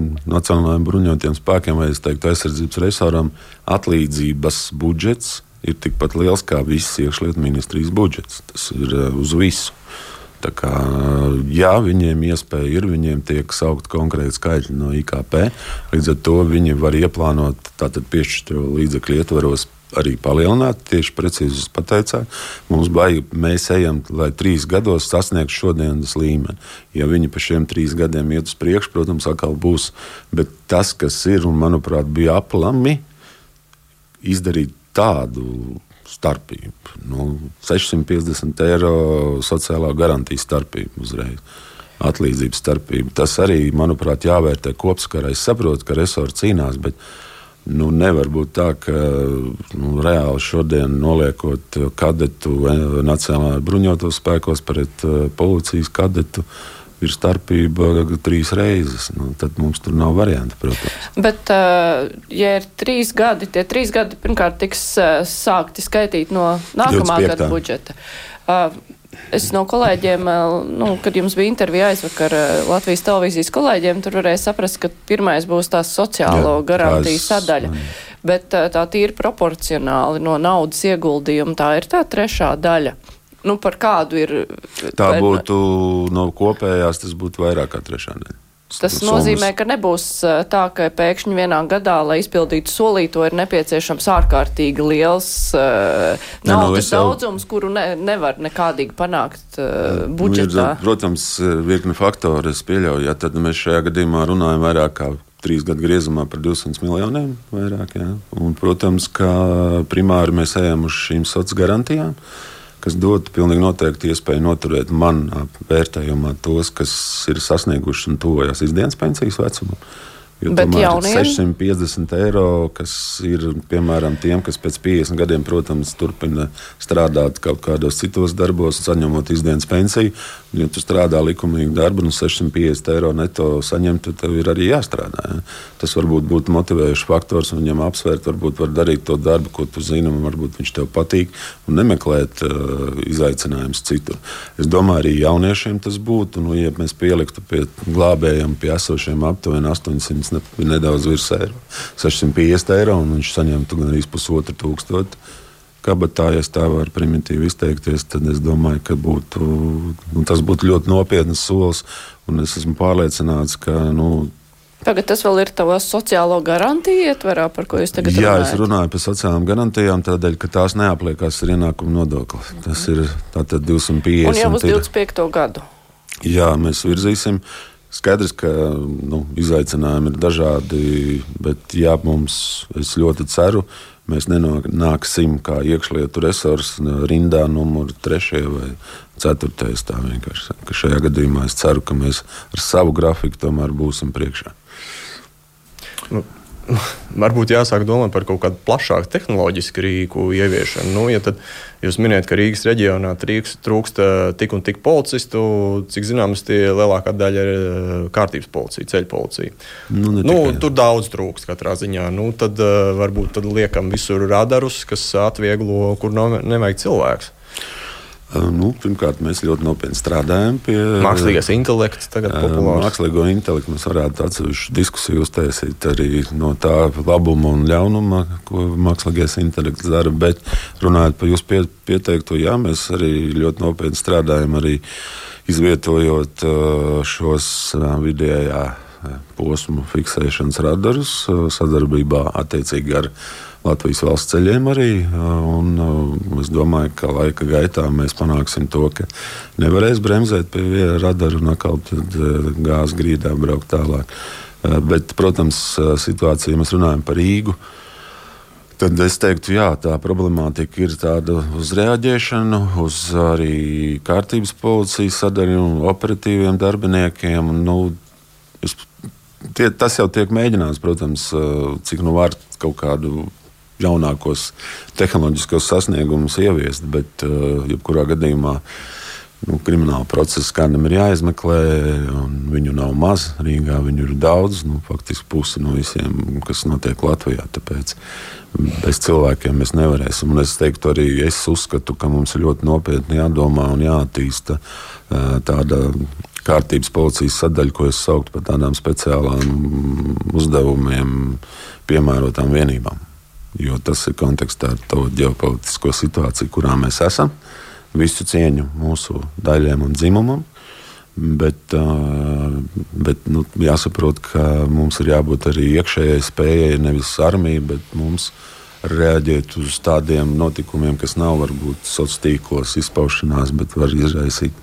Nacionālajiem bruņotajiem spēkiem vai teiktu, aizsardzības resoram atlīdzības budžets ir tikpat liels kā viss iekšlietu ministrijas budžets. Tas ir uh, uz visu. Tā kā, jā, viņiem iespēja ir, viņiem tiek saukt konkrēti skaitļi no IKP. Līdz ar to viņi var ieplānot, tātad piešķirt līdzekļu ietvaros arī palielināt. Tieši precīzi jūs pateicāt, mums baigi, mēs ejam, lai trīs gados sasniegtu šodienas līmeni. Ja viņi pa šiem trīs gadiem iet uz priekšu, protams, atkal būs. Bet tas, kas ir un manuprāt bija aplami, izdarīt tādu starpību. Nu, 650 eiro sociālā garantijas starpība uzreiz. Atlīdzības starpība. Tas arī, manuprāt, jāvērtē kopsakarā. Es saprotu, ka resursi cīnās, bet Nu, nevar būt tā, ka nu, reāli šodien noliekot kadetu eh, Nacionālajā bruņotos spēkos pret uh, policijas kadetu. Ir starpība trīs reizes. Nu, tad mums tur nav variantu, protams. Bet, uh, ja ir trīs gadi, tie trīs gadi pirmkārt tiks uh, sākti skaitīt no nākamā 25. gada budžeta. Uh, Es no kolēģiem, eh, nu, kad jums bija intervija aizvakar eh, Latvijas televīzijas kolēģiem, tur varēja saprast, ka pirmais būs tās sociālo Jā, garantiju sadaļa. bet tā tīri proporcionāli no naudas ieguldījuma tā ir tā trešā daļa. Nu, par kādu ir? Tā būtu no kopējās, tas būtu vairāk kā trešā daļa. Tas nozīmē, ka nebūs tā, ka pēkšņi vienā gadā, lai izpildītu solīto, ir nepieciešams ārkārtīgi liels uh, naudas ne, nu, daudzums, jau... kuru ne, nevar nekādīgi panākt uh, budžetā. Ir, protams, virkni faktori, es pieļauju, ja tad mēs šajā gadījumā runājam vairāk kā trīs gadu griezumā par 200 miljoniem vairāk. Ja? Un, protams, ka primāri mēs ejam uz šīm sociālajām garantijām. Uh, kas dotu pilnīgi noteikti iespēju noturēt manā vērtējumā tos, kas ir sasnieguši un tuvojas izdienas pensijas vecumam. Jo Bet jauniem? 650 eiro, kas ir piemēram tiem, kas pēc 50 gadiem, protams, turpina strādāt kaut kādos citos darbos, saņemot izdienas pensiju. Ja tu strādā likumīgu darbu, nu 650 eiro neto saņemt, tad tev ir arī jāstrādā. Ja? Tas varbūt būtu motivējošs faktors viņam apsvērt, varbūt var darīt to darbu, ko tu zini, un varbūt viņš tev patīk, un nemeklēt uh, izaicinājumus citur. Es domāju, arī jauniešiem tas būtu, nu, ja mēs pieliktu pie glābējiem, pie esošiem aptuveni 800 ne, nedaudz virs eiro. 650 eiro un viņš saņemtu gan arī pusotru tūkstošu. Kabatā, ja tā var primitīvi izteikties, tad es domāju, ka būtu, nu, tas būtu ļoti nopietns solis. Es esmu pārliecināts, ka nu, Tagad tas vēl ir tavs sociālo garantiju ietverā, par ko jūs tagad runājat? Jā, runājat? es runāju par sociālām garantijām, tādēļ, ka tās neapliekās ar ienākumu nodokli. Tas ir tātad 250. Un jau uz 25. gadu. Jā, mēs virzīsim. Skaidrs, ka nu, izaicinājumi ir dažādi, bet jā, mums, ļoti ceru, mēs nenāksim kā iekšlietu resursi rindā numur 3 vai 4. Tā vienkārši. Ka šajā gadījumā es ceru, ka mēs ar savu grafiku tomēr būsim priekšā. Nu, varbūt jāsāk domāt par kaut kādu plašāku tehnoloģisku rīku ieviešanu. Nu, ja jūs minējat, ka Rīgas reģionā trūkst tik un tik policistu, cik zināms, tie lielākā daļa ir eh, kārtības policija, ceļu policija. Nu, nu, tur daudz trūkst katrā ziņā. Nu, tad uh, varbūt tad liekam visur radarus, kas atvieglo, kur nav, nevajag cilvēks. Nu, pirmkārt, mēs ļoti nopietni strādājam pie mākslīgās intelekta. Tagad populārs. Mākslīgo intelektu mēs varētu atsevišķu diskusiju uztaisīt arī no tā labuma un ļaunuma, ko mākslīgais intelekts dara. Bet runājot par jūsu pie, pieteikto, jā, mēs arī ļoti nopietni strādājam arī izvietojot šos vidējā posmu fiksēšanas radarus sadarbībā attiecīgi ar Latvijas valsts ceļiem arī. Un, es domāju, ka laika gaitā mēs panāksim to, ka nevarēs bremzēt pie viena radara un atkal gāzes grīdā braukt tālāk. Bet, protams, situācija, ja mēs runājam par Rīgu, Tad es teiktu, jā, tā problemātika ir tāda uz reaģēšanu, uz arī kārtības policijas sadarījumu, operatīviem darbiniekiem. Nu, es, tie, tas jau tiek mēģināts, protams, cik nu var kaut kādu jaunākos tehnoloģiskos sasniegumus ieviest, bet uh, jebkurā gadījumā. Nu, krimināla procesa kādam ir jāizmeklē, un viņu nav maz. Rīgā viņu ir daudz, nu, faktiski pusi no visiem, kas notiek Latvijā. Tāpēc bez cilvēkiem mēs nevarēsim. Un es teiktu, arī es uzskatu, ka mums ir ļoti nopietni jādomā un jāattīsta uh, tāda kārtības policijas sadaļa, ko es sauktu par tādām speciālām uzdevumiem, piemērotām vienībām jo tas ir kontekstā ar to ģeopolitisko situāciju, kurā mēs esam. Visu cieņu mūsu daļiem un dzimumam. Bet, bet nu, jāsaprot, ka mums ir jābūt arī iekšējai spējai, nevis armija, bet mums reaģēt uz tādiem notikumiem, kas nav varbūt sociālos tīklos izpaušanās, bet var izraisīt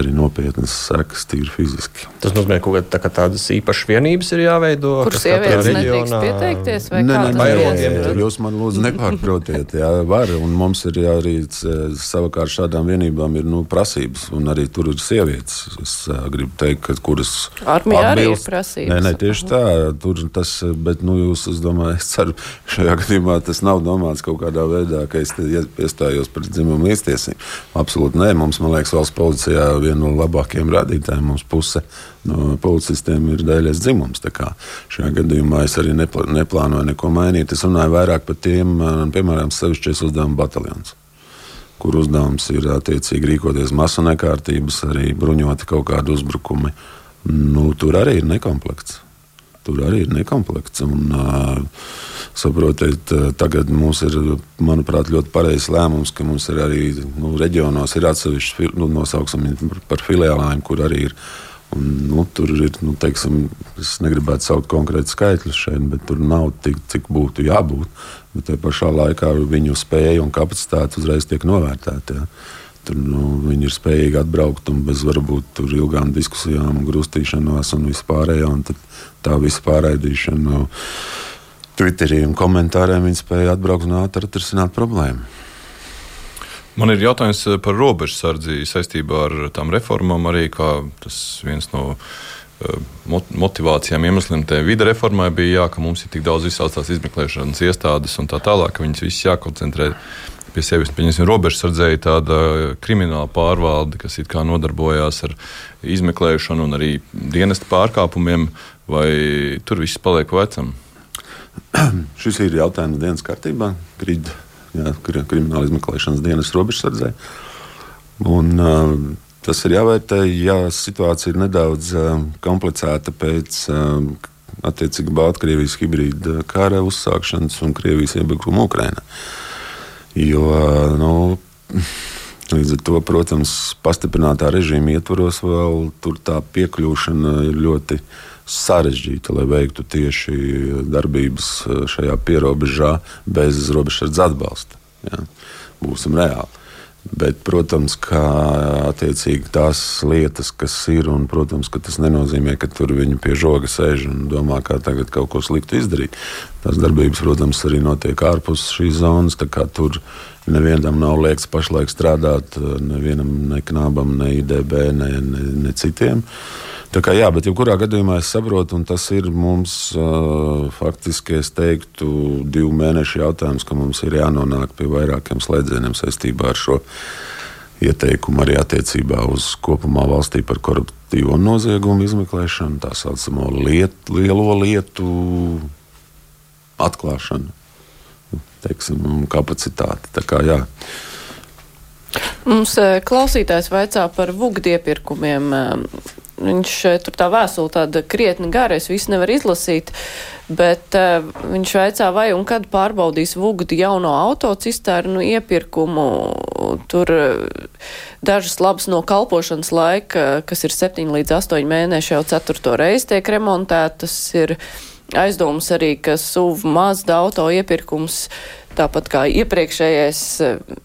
arī nopietnas sekas, tīri fiziski. Tas nozīmē, ka tā, tādas īpašas vienības ir jāveido. Kur sievietes nedrīkst pieteikties? Nē, nē, nē, nē, jūs man lūdzu nepārprotiet. Jā, var, un mums ir arī savukārt šādām vienībām ir nu, prasības, un arī tur ir sievietes. Es uh, gribu teikt, ka kuras armijā arī ir prasības. Nē, nē, tieši tā, tur tas, bet nu, jūs, es domāju, es ceru, šajā gadījumā tas nav domāts kaut kādā veidā, ka es iestājos par dzimumu līdztiesību. Absolūti nē, mums, man liekas, valsts policijā viena no labākajiem rādītājiem. Mums puse no policistiem ir daļais dzimums. Šajā gadījumā es arī nepl neplānoju neko mainīt. Es runāju vairāk par tiem, piemēram, sevišķies uzdevumu bataljonus kur uzdevums ir attiecīgi rīkoties masu nekārtības, arī bruņoti kaut kādi uzbrukumi. Nu, tur arī ir nekomplekts. Tur arī ir nekomplekts. Un, uh, Saprotiet, tagad mums ir, manuprāt, ļoti pareizs lēmums, ka mums ir arī nu, reģionos ir atsevišķi, nu, nosauksim par filiālēm, kur arī ir. Un, nu, tur ir, nu, teiksim, es negribētu saukt konkrēti skaitļus šeit, bet tur nav tik, cik būtu jābūt. Bet tajā pašā laikā viņu spēja un kapacitāte uzreiz tiek novērtēta. Ja. Tur, nu, viņi ir spējīgi atbraukt un bez varbūt ilgām diskusijām, grūstīšanās un vispārējā. Un tā visa pārraidīšana. Nu, Twitterī un komentāriem viņi spēja atbraukt un ātri atrisināt problēmu. Man ir jautājums eh, par robežsardzi saistībā ar tām reformām, arī tas viens no eh, motivācijām, iemesliem tajā vide reformai bija, jā, ka mums ir tik daudz tās izmeklēšanas iestādes un tā tālāk, ka viņas visas jākoncentrē pie sevis. Pieņemsim, robežsardzēji tāda krimināla pārvalde, kas it kā nodarbojās ar izmeklēšanu un arī dienesta pārkāpumiem, vai tur viss paliek vecam? Šis ir jautājums dienas kārtībā, grid, jā, krimināla izmeklēšanas dienas robežsardzē. Un, uh, tas ir jāvērtē, ja situācija ir nedaudz uh, komplicēta pēc uh, attiecīgi Baltkrievijas hibrīda kara uzsākšanas un Krievijas iebrukuma Ukrainā. Jo, nu, Līdz ar to, protams, pastiprinātā režīma ietvaros vēl tur tā piekļūšana ir ļoti sarežģīta, lai veiktu tieši darbības eh, šajā pierobežā bez robežsardze atbalsta. Ja? Būsim reāli. Bet, protams, ka attiecīgi tās lietas, kas ir, un, protams, tas nenozīmē, ka tur viņi pie žoga sēž un domā, kā tagad kaut ko sliktu izdarīt. Tās darbības, protams, arī notiek ārpus šīs zonas. Tur nevienam nav liekas pašlaik strādāt, nevienam, ne knābam, ne IDB, ne, ne, ne citiem. Tā kā, jā, bet jebkurā gadījumā es saprotu, un tas ir mums uh, faktiski, es teiktu, divu mēnešu jautājums, ka mums ir jānonāk pie vairākiem slēdzieniem saistībā ar šo ieteikumu arī attiecībā uz kopumā valstī par koruptīvo noziegumu izmeklēšanu, tā saucamo liet, lielo lietu atklāšanu, teiksim, kapacitāti. Tā kā, jā. Mums klausītājs vaicā par vugdi iepirkumiem. Viņš eh, tur tā vēstule tāda krietni gara, es visu nevaru izlasīt, bet uh, viņš veicā vai un kad pārbaudīs Vugdi jauno autocisternu iepirkumu. Tur uh, dažas labas no kalpošanas laika, kas ir 7 līdz 8 mēneši, jau ceturto reizi tiek remontētas. Ir aizdomas arī, ka SUV Mazda auto iepirkums Tāpat kā iepriekšējais,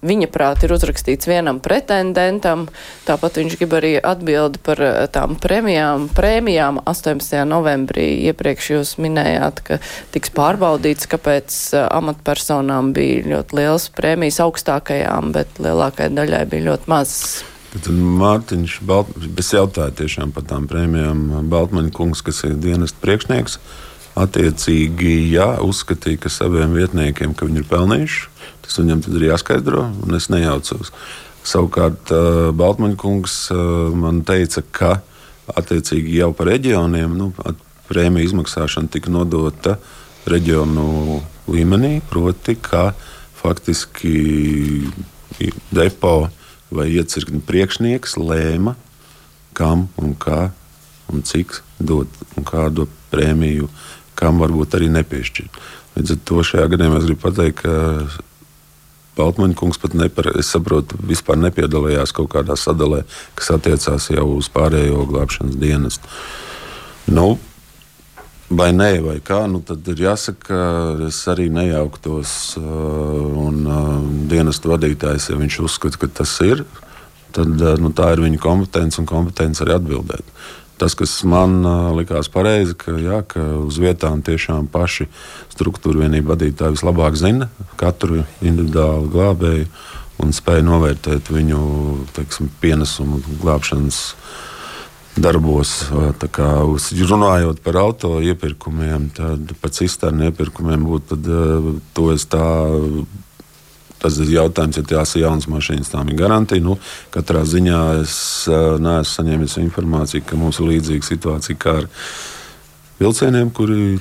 viņa prāt ir uzrakstīts vienam pretendentam, tāpat viņš grib arī atbildi par eh, tām premijām, prēmijām 18. novembrī. Iepriekš jūs minējāt, ka tiks pārbaudīts, kāpēc eh, amatpersonām bija ļoti liels prēmijas augstākajām, bet lielākai daļai bija ļoti mazas. Tad Mārtiņš, Balt, es jautāju tiešām par tām prēmijām. Baltmaņa kungs, kas ir dienas priekšnieks, uh, Attiecīgi, ja uzskatīja, ka saviem vietniekiem ka viņi ir pelnījuši, tas viņam tad ir jāskaidro, un es nejaucos. Savukārt, Baltmaņa kungs man teica, ka attiecīgi jau par reģioniem nu, prēmija izmaksāšana tika nodota reģionu līmenī, proti, ka faktiski depo vai iecirkņu priekšnieks lēma, kam un kā un cik dot un kādu prēmiju uh, kam varbūt arī nepiešķirt. Līdz ar to šajā gadījumā es gribu pateikt, ka Baltmaņa kungs pat nepar, saprotu, vispār nepiedalījās kaut kādā sadalē, kas attiecās jau uz pārējo glābšanas dienestu. Nu, vai nē, vai kā, nu, tad ir jāsaka, ka es arī nejauktos. Uh, un uh, dienestu vadītājs, ja viņš uzskata, ka tas ir, tad uh, nu, tā ir viņa kompetence un kompetence arī atbildēt. Tas, kas man likās pareizi, ka, jā, ka uz vietām tiešām paši struktūra vienību vadītāji vislabāk zina katru individuālu glābēju un spēja novērtēt viņu teiksim, pienesumu glābšanas darbos. Kā, runājot par auto iepirkumiem, tad par cisternu iepirkumiem būtu tad, to es tā Tas ir jautājums, ja tās ir jaunas mašīnas, tām ir garantija. Nu, katrā ziņā es uh, neesmu saņēmis informāciju, ka mums ir līdzīga situācija kā ar vilcieniem, kuri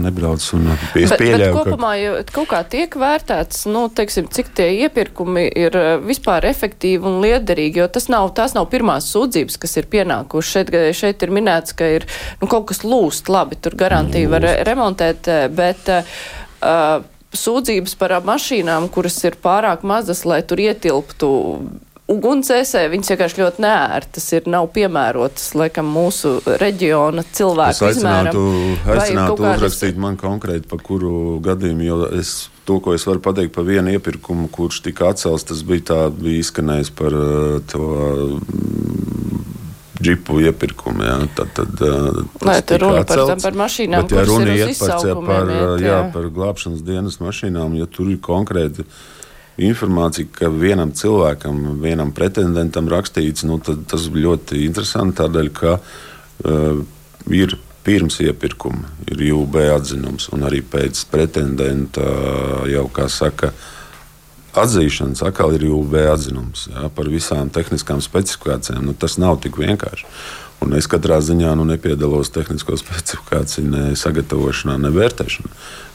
nebrauc un pieļauj. Kopumā jau kaut kā tiek vērtēts, nu, teiksim, cik tie iepirkumi ir vispār efektīvi un liederīgi, jo tas nav, tās nav pirmās sūdzības, kas ir pienākušas. Šeit, šeit ir minēts, ka ir nu, kaut kas lūst labi, tur garantija var remontēt, bet uh, sūdzības par mašīnām, kuras ir pārāk mazas, lai tur ietilptu ugunsdzēsē, viņas vienkārši ļoti neērtas ir, nav piemērotas, laikam, mūsu reģiona cilvēku Es aicinātu, izmēram. Aicinātu kādas- uzrakstīt man konkrēti par kuru gadījumu, jo es to, ko es varu pateikt par vienu iepirkumu, kurš tika atcelts, tas bija tā, bija izskanējis par to džipu iepirkumu. Jā, tad, tad, uh, Vai tas tur runa par, atcelts. par mašīnām, Bet, ja runa ir par, ja par, iet, jā, par glābšanas dienas mašīnām, ja tur ir konkrēti informācija, ka vienam cilvēkam, vienam pretendentam rakstīts, nu, tad tas ļoti interesanti. Tādēļ, ka uh, ir pirms iepirkuma ir UB atzinums, un arī pēc pretendenta uh, jau, kā saka, atzīšanas atkal ir UB atzinums jā, par visām tehniskām specifikācijām. Nu, tas nav tik vienkārši. Un es katrā ziņā nu, nepiedalos tehnisko specifikāciju ne sagatavošanā, ne vērtēšanā.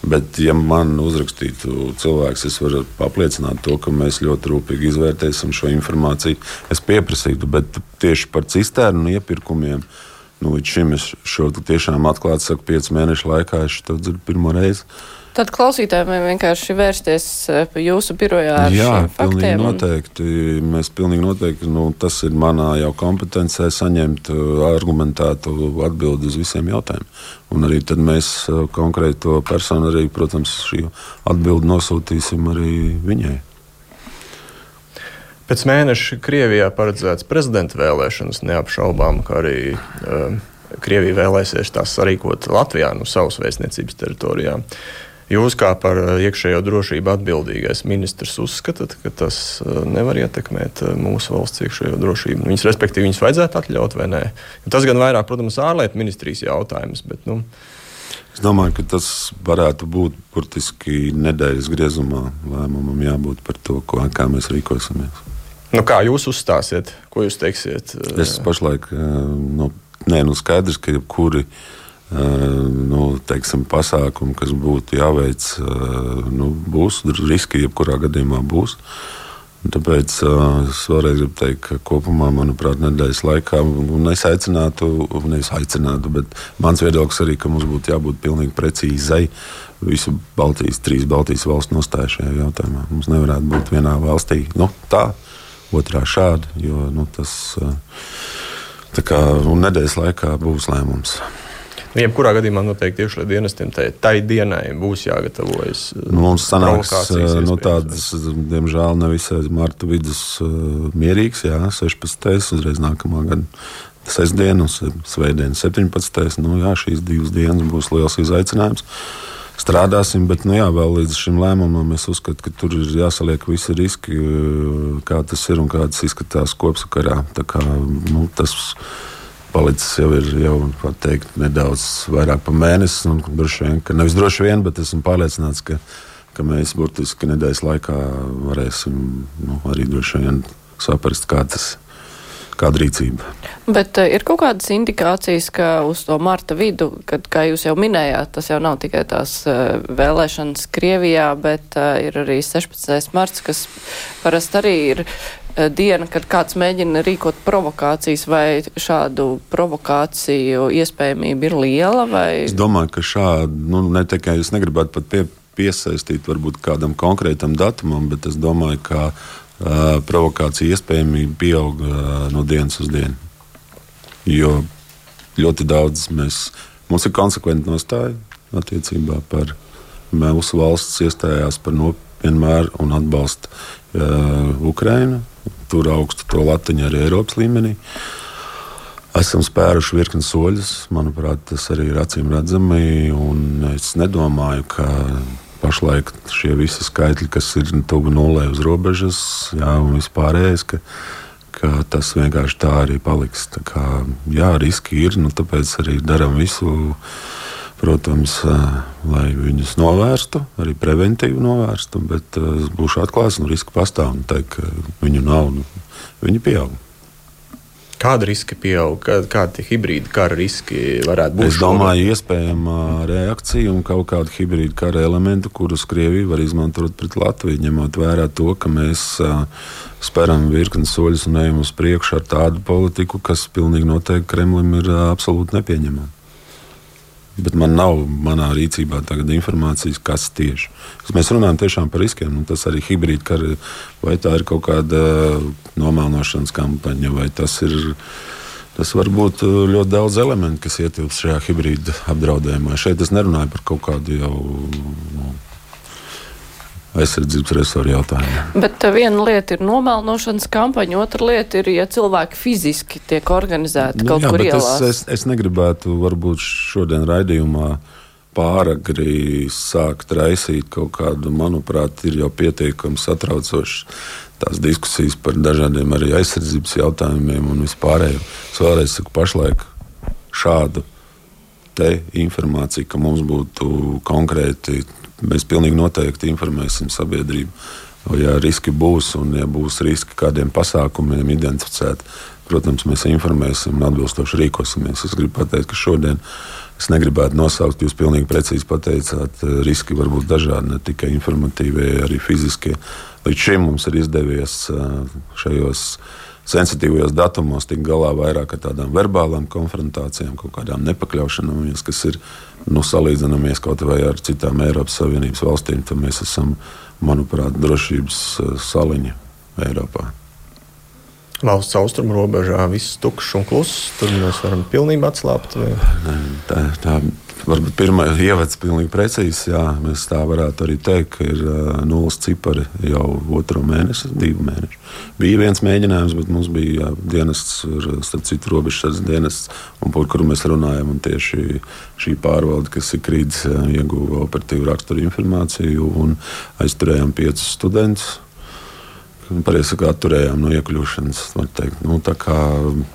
Bet, ja man uzrakstītu cilvēks, es varu apliecināt to, ka mēs ļoti rūpīgi izvērtēsim šo informāciju. Es pieprasītu, bet tieši par cisternu iepirkumiem. Nu, līdz šim es šo tiešām atklāti saku, piecu mēnešu laikā es to dzirdu pirmo reizi. Tad klausītājiem vienkārši vērsties eh, pie jūsu birojā ar Jā, faktiem. un- noteikti. Mēs pilnīgi noteikti, nu, tas ir manā jau kompetencē saņemt uh, argumentētu atbildi uz visiem jautājumiem. Un arī tad mēs uh, konkrēto personu arī, protams, šī atbildi nosūtīsim arī viņai. Pēc mēneša Krievijā paredzēts prezidenta vēlēšanas neapšaubām, ka arī um, Krievija vēlēsies tās sarīkot Latvijā, no savas vēstniecības teritorijā. Jūs, kā par uh, iekšējo drošību atbildīgais ministrs, uzskatāt, ka tas uh, nevar ietekmēt uh, mūsu valsts iekšējo drošību? Viņus, respektīvi, viņus vajadzētu atļaut vai nē? Tas gan vairāk, protams, ārlietu ministrijas jautājums. Bet, nu, Es domāju, ka tas varētu būt burtiski nedēļas griezumā. Lēmumam jābūt par to, ko, kā mēs rīkosimies. nu, kā jūs uzstāsiet? Ko jūs teiksiet? Es pašlaik eh, nu, nē, nu skaidrs, ka jebkuri eh, nu, teiksim, pasākumi, kas būtu jāveic, eh, nu, būs riski, jebkurā gadījumā būs. Tāpēc uh, es vēlreiz gribu teikt, ka kopumā, manuprāt, nedēļas laikā es aicinātu, nevis aicinātu, bet mans viedoklis arī, ka mums būtu jābūt pilnīgi precīzai visu Baltijas, trīs Baltijas valstu nostāju šajā jautājumā. Mums nevarētu būt vienā valstī nu, tā, otrā šādi, jo nu, tas tā kā nedēļas laikā būs lēmums. Nu, Jebkurā gadījumā noteikti iekšlietu dienestiem tai, tai dienai būs jāgatavojas. Nu, mums sanāks eh, nu, iespējams, tādas, diemžēl, nevisai marta vidus uh, mierīgs, jā, 16. uzreiz nākamā gada sestdiena svētdiena 17. Nu, jā, šīs divas dienas būs liels izaicinājums. Strādāsim, bet nu, jā, vēl līdz šim lēmumam es uzskatu, ka tur ir jāsaliek visi riski, kā tas ir un kā tas izskatās kopsakarā. Tā kā, nu, tas palicis jau ir jau, teikt, nedaudz vairāk par mēnesi. un Droši vien, ka nevis droši vien, bet esmu pārliecināts, ka, ka mēs burtiski nedēļas laikā varēsim nu, arī droši vien saprast, kā tas kāda rīcība. Bet uh, ir kaut kādas indikācijas, ka uz to marta vidu, kad, kā jūs jau minējāt, tas jau nav tikai tās uh, vēlēšanas Krievijā, bet uh, ir arī 16. marts, kas parasti arī ir diena, kad kāds mēģina rīkot provokācijas, vai šādu provokāciju iespējamība ir liela, vai Es domāju, ka šādi, nu, ne tikai es negribētu pat pie, piesaistīt varbūt kādam konkrētam datumam, bet es domāju, ka uh, provokācija iespējamība pieaug uh, no dienas uz dienu. Jo ļoti daudz mēs, mums ir konsekventi nostāja attiecībā par mūsu valsts iestājās par nopietnēm un atbalsta uh, Ukrainu. Tur augstu to latiņu arī Eiropas līmenī. Esam spēruši virkni soļus. Manuprāt, tas arī ir acīm redzami. Es nedomāju, ka pašlaik šie visi skaitļi, kas ir tuvu nulē uz robežas, jā, un vispārējais, ka, ka tas vienkārši tā arī paliks. Tā kā, jā, riski ir, nu, tāpēc arī darām visu. Protams, lai viņus novērstu, arī preventīvi novērstu, bet uh, būšu atklāts, nu, riski pastāv. un Teikt, ka viņu nav, nu, viņi pieaug. Kāda riska pieaug, kādi hibrīdi kara riski varētu būt? Es domāju, iespējama reakcija un kaut kāda hibrīda kara elementa, kurus Krievija var izmantot pret Latviju, ņemot vērā to, ka mēs speram virkni soļus un ejam uz priekšu ar tādu politiku, kas pilnīgi noteikti Kremlim ir absolūti nepieņemama. Bet man nav manā rīcībā tagad informācijas, kas tieši. Mēs runājam tiešām par riskiem. Nu, tas arī hibrīd kara, vai tā ir kaut kāda nomēlošanas kampaņa, vai tas ir. Tas var būt ļoti daudz elementu, kas ietilpst šajā hibrīda apdraudējumā. Šeit es nerunāju par kaut kādu jau nu, aizsardzības resursu jautājumiem. Bet uh, viena lieta ir nomelnošanas kampaņa, otra lieta ir, ja cilvēki fiziski tiek organizēti nu, kaut jā, kur ielās. Es, es, es negribētu varbūt šodien raidījumā pāragri sākt raisīt kaut kādu, manuprāt, ir jau pietiekami satraucošs tās diskusijas par dažādiem arī aizsardzības jautājumiem un vispārējo. Es vēlreiz saku, pašlaik šādu informāciju, ka mums būtu konkrēti mēs pilnīgi noteikti informēsim sabiedrību. Ja riski būs un ja būs riski kādiem pasākumiem identificēti, protams, mēs informēsim un atbilstoši rīkosimies. Es gribu pateikt, ka šodien es negribētu nosaukt, jūs pilnīgi precīzi pateicāt, riski var būt dažādi, ne tikai informatīvie, arī fiziskie. Līdz šim mums ir izdevies šajos sensitīvajos datumos tikt galā vairāk ar tādām verbālām konfrontācijām, kaut kādām nepakļaušanām, kas ir nu, salīdzinamies kaut vai ar citām Eiropas Savienības valstīm, tad mēs esam, manuprāt, drošības eh, saliņa Eiropā. Valsts austrumu robežā viss tukšs un kluss. Tur mēs varam pilnībā atslābt. Vai? Tā, tā varbūt pirmā ievads pilnīgi precīzi. Jā, mēs tā varētu arī teikt, ka ir uh, nulles cipari jau otro mēnesi, divu mēnešu. Bija viens mēģinājums, bet mums bija jā, dienests, starp citu, robežas dienests, un par kuru mēs runājam. Tieši šī pārvalde, kas ir krītis, ieguva operatīvu raksturu informāciju un aizturējām piecus studentus. Pareizi sakot, atturējām no iekļūšanas. Nu,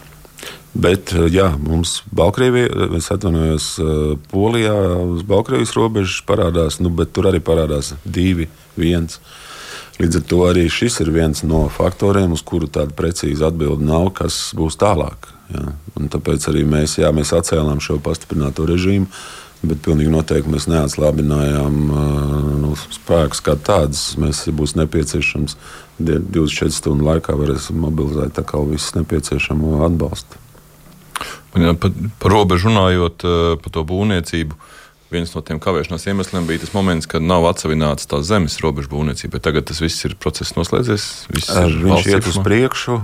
Bet, eh, jā, mums Baltkrievijā, eh, es atvainojos, eh, Polijā uz Baltkrievijas robežas parādās, nu, bet tur arī parādās divi, viens. Līdz ar to arī šis ir viens no faktoriem, uz kuru tāda precīza atbilde nav, kas būs tālāk. Jā. Un tāpēc arī mēs, jā, mēs atcēlām šo pastiprināto režīmu, bet pilnīgi noteikti mēs neatslābinājām nu, spēkus kā tādus. Mēs, būs nepieciešams, 24 stundu laikā varēsim mobilizēt visu nepieciešamo atbalstu. Par, par robežu runājot, eh, par to būvniecību. Viens no tiem kavēšanās iemesliem bija tas moments, kad nav atsevināts tā zemes robežu būvniecība. Tagad tas viss ir process noslēdzies. Viņš iet uz priekšu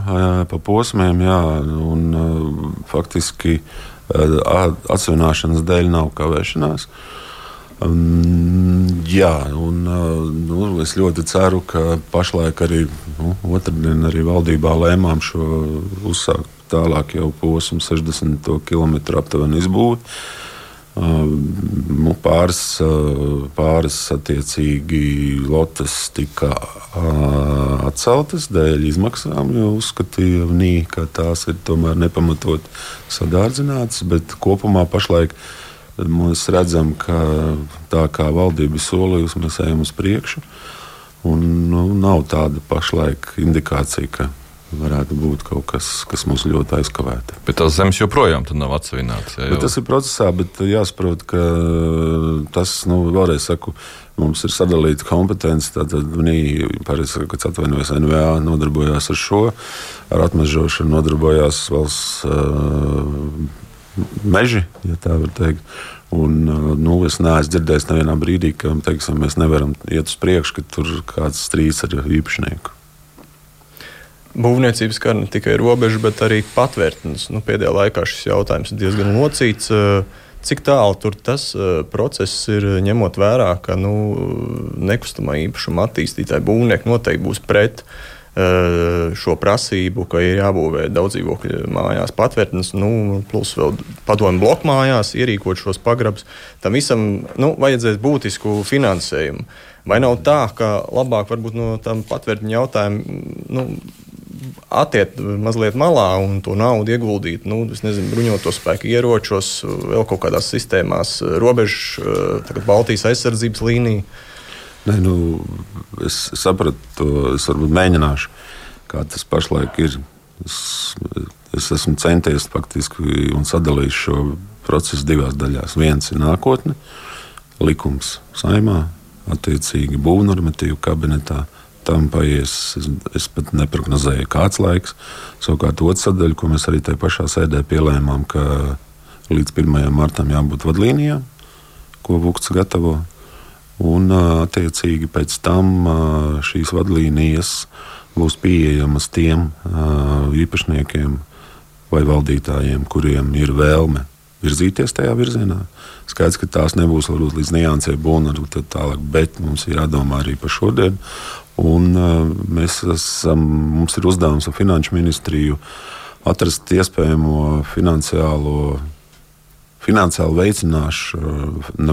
pa posmiem, jā, un faktiski atsevināšanas dēļ nav kavēšanās. Um, jā, un nu, es ļoti ceru, ka pašlaik arī nu, otrdien arī valdībā lēmām šo uzsākt tālāk jau posmu 60 km aptuveni izbūvēt. Uh, nu, pāris, uh, pāris attiecīgi lotes tika uh, atceltas dēļ izmaksām, jo uzskatīja, nī, ka tās ir tomēr nepamatot sadārdzinātas. Bet kopumā pašlaik mēs redzam, ka tā kā valdība solījusi, mēs ejam uz priekšu. Un, nu, nav tāda pašlaik indikācija, ka varētu būt kaut kas, kas mums ļoti aizkavētu. Bet tās zemes joprojām nav atsevinātas. Jā. Tas ir procesā, bet jāsaprot, ka tas, nu, vēlreiz saku, mums ir sadalīta kompetence. Tad pareizi, kad atvainojas NVA, nodarbojās ar šo, ar atmežošanu, nodarbojās valsts uh, meži, ja tā var teikt. Un, nu, es neesmu dzirdējis nevienā brīdī, ka teiksim, mēs nevaram iet uz priekšu, ka tur kāds strīds ar īpašnieku būvniecības skar ne tikai robežu, bet arī patvērtnes. Nu, pēdējā laikā šis jautājums ir diezgan locīts. Cik tālu tur tas process ir ņemot vērā, ka nu, nekustamā īpašuma attīstītāji būvnieki noteikti būs pret šo prasību, ka ir jābūvē daudz dzīvokļu mājās, patvērtnes, nu, plus vēl padomu bloku mājās, ierīkot šos pagrabus. Tam visam nu, vajadzēs būtisku finansējumu. Vai nav tā, ka labāk varbūt no tam patvērtņu jautājumu nu, attiekt mazliet malā un to naudu ieguldīt, nu, nezinu, bruņoto spēku ieročos, vēl kaut kādās sistēmās, robežu, tagad Baltijas aizsardzības līnija. Nē, nu, es sapratu, to es varbūt mēģināšu, kā tas pašlaik ir. Es, es esmu centies faktiski un sadalījis šo procesu divās daļās. Viens ir nākotne, likums saimā, attiecīgi būvnormatīvu kabinetā tam paies. Es, es pat neprognozēju, kāds laiks. Savukārt, otrā sadaļa, ko mēs arī tajā pašā sēdē pielēmām, ka līdz 1. martam jābūt vadlīnijām, ko Vukts gatavo. Un, attiecīgi, pēc tam šīs vadlīnijas būs pieejamas tiem īpašniekiem vai valdītājiem, kuriem ir vēlme virzīties tajā virzienā. Skaidrs, ka tās nebūs varbūt līdz niansē būna tālāk, bet mums ir jādomā arī par šodienu. Un, mēs esam, mums ir uzdevums ar Finanšu ministriju atrast iespējamo finansiālo finansiāli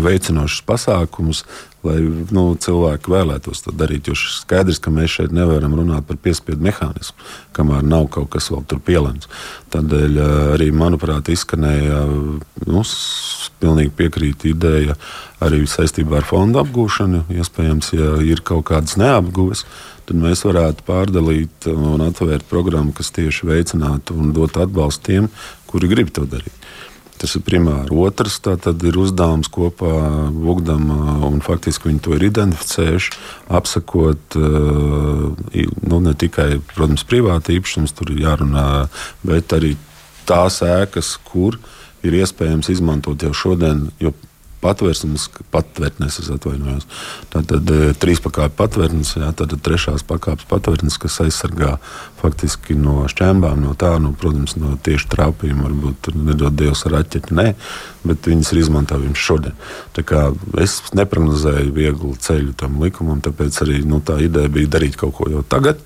veicinošus pasākumus, lai nu, cilvēki vēlētos to darīt. Jo skaidrs, ka mēs šeit nevaram runāt par piespiedu mehānismu, kamēr nav kaut kas vēl tur pielēmts. Tādēļ eh, arī, manuprāt, izskanēja, nu, pilnīgi piekrītu ideja arī saistībā ar fondu apgūšanu. Iespējams, ja ir kaut kādas neapgūves, tad mēs varētu pārdalīt un atvērt programmu, kas tieši veicinātu un dotu atbalstu tiem, kuri grib to darīt. Tas ir primāri. Otrs ir uzdevums kopā Vugdam, un faktiski viņi to ir identificējuši, apsakot nu, ne tikai protams, privāti īpašums, tur ir jārunā, bet arī tās ēkas, kur ir iespējams izmantot jau šodien. Jo patvērsnes, patvērtnes, es atvainojos. Tātad e, trīs pakāpju patvērtnes, jā, tātad trešās pakāpes patvērtnes, kas aizsargā faktiski no šķēmbām, no tā, nu, protams, no tieši trāpījuma, varbūt nedod Dievs ar aķeti, nē, bet viņas ir izmantojams šodien. Tā kā es neprognozēju vieglu ceļu tam likumam, tāpēc arī nu, tā ideja bija darīt kaut ko jau tagad.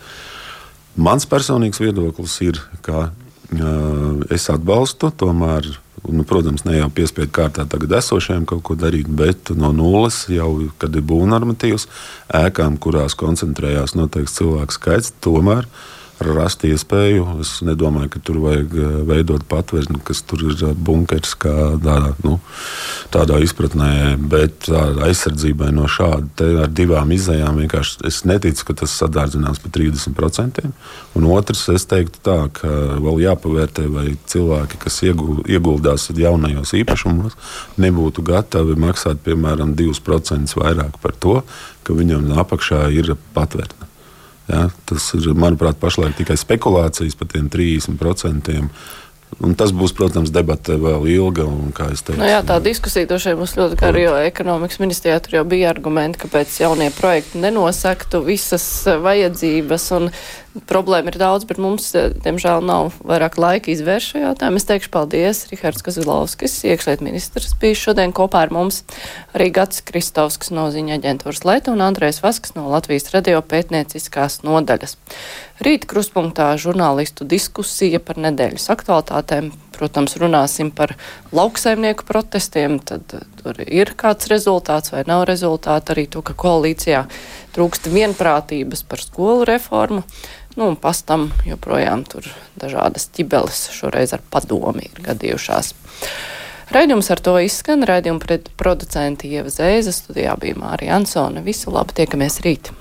Mans personīgs viedoklis ir, ka uh, es atbalstu tomēr Nu, protams, ne jau piespiedu kārtā tagad esošajiem kaut ko darīt, bet no nulles jau, kad ir būvnormatīvs, ēkām, kurās koncentrējās noteikts cilvēku skaits, tomēr rast iespēju. Es nedomāju, ka tur vajag eh, veidot patvērsni, kas tur ir eh, bunkers, kā tādā, nu, tādā izpratnē, bet aizsardzībai no šāda ar divām izējām vienkārši es neticu, ka tas sadārdzinās par 30%. Un otrs, es teiktu tā, ka vēl jāpavērtē, vai cilvēki, kas ieguldās jaunajos īpašumos, nebūtu gatavi maksāt piemēram 2% vairāk par to, ka viņam apakšā ir patvērta. Ja, tas ir, manuprāt, pašlaik tikai spekulācijas par tiem 30%. Un tas būs, protams, debata vēl ilga. Un, teicu, nu jā, tā diskusija droši vien būs ļoti gara, jo ekonomikas ministrijā tur jau bija argumenti, kāpēc jaunie projekti nenosaktu visas vajadzības. Un Problēma ir daudz, bet mums, eh, diemžēl, nav vairāk laika izvērst šo jautājumu. Es teikšu paldies. Rihards Kazilovskis, iekšliet ministrs, bija šodien kopā ar mums. Arī Gats Kristovskis no ziņa aģentūras Leta un Andrēs Vasks no Latvijas radio pētnieciskās nodaļas. Rīt kruspunktā žurnālistu diskusija par nedēļas aktualitātēm. Protams, runāsim par lauksaimnieku protestiem, tad eh, tur ir kāds rezultāts vai nav rezultāts. Arī to, ka koalīcijā trūkst vienprātības par skolu reformu. Nu, un pastam joprojām tur dažādas ķibeles šoreiz ar padomi ir gadījušās. Raidījums ar to izskan. Raidījuma producenti Ieva Zēza studijā bija Mārija Ansone. Visu labi, tiekamies rīt!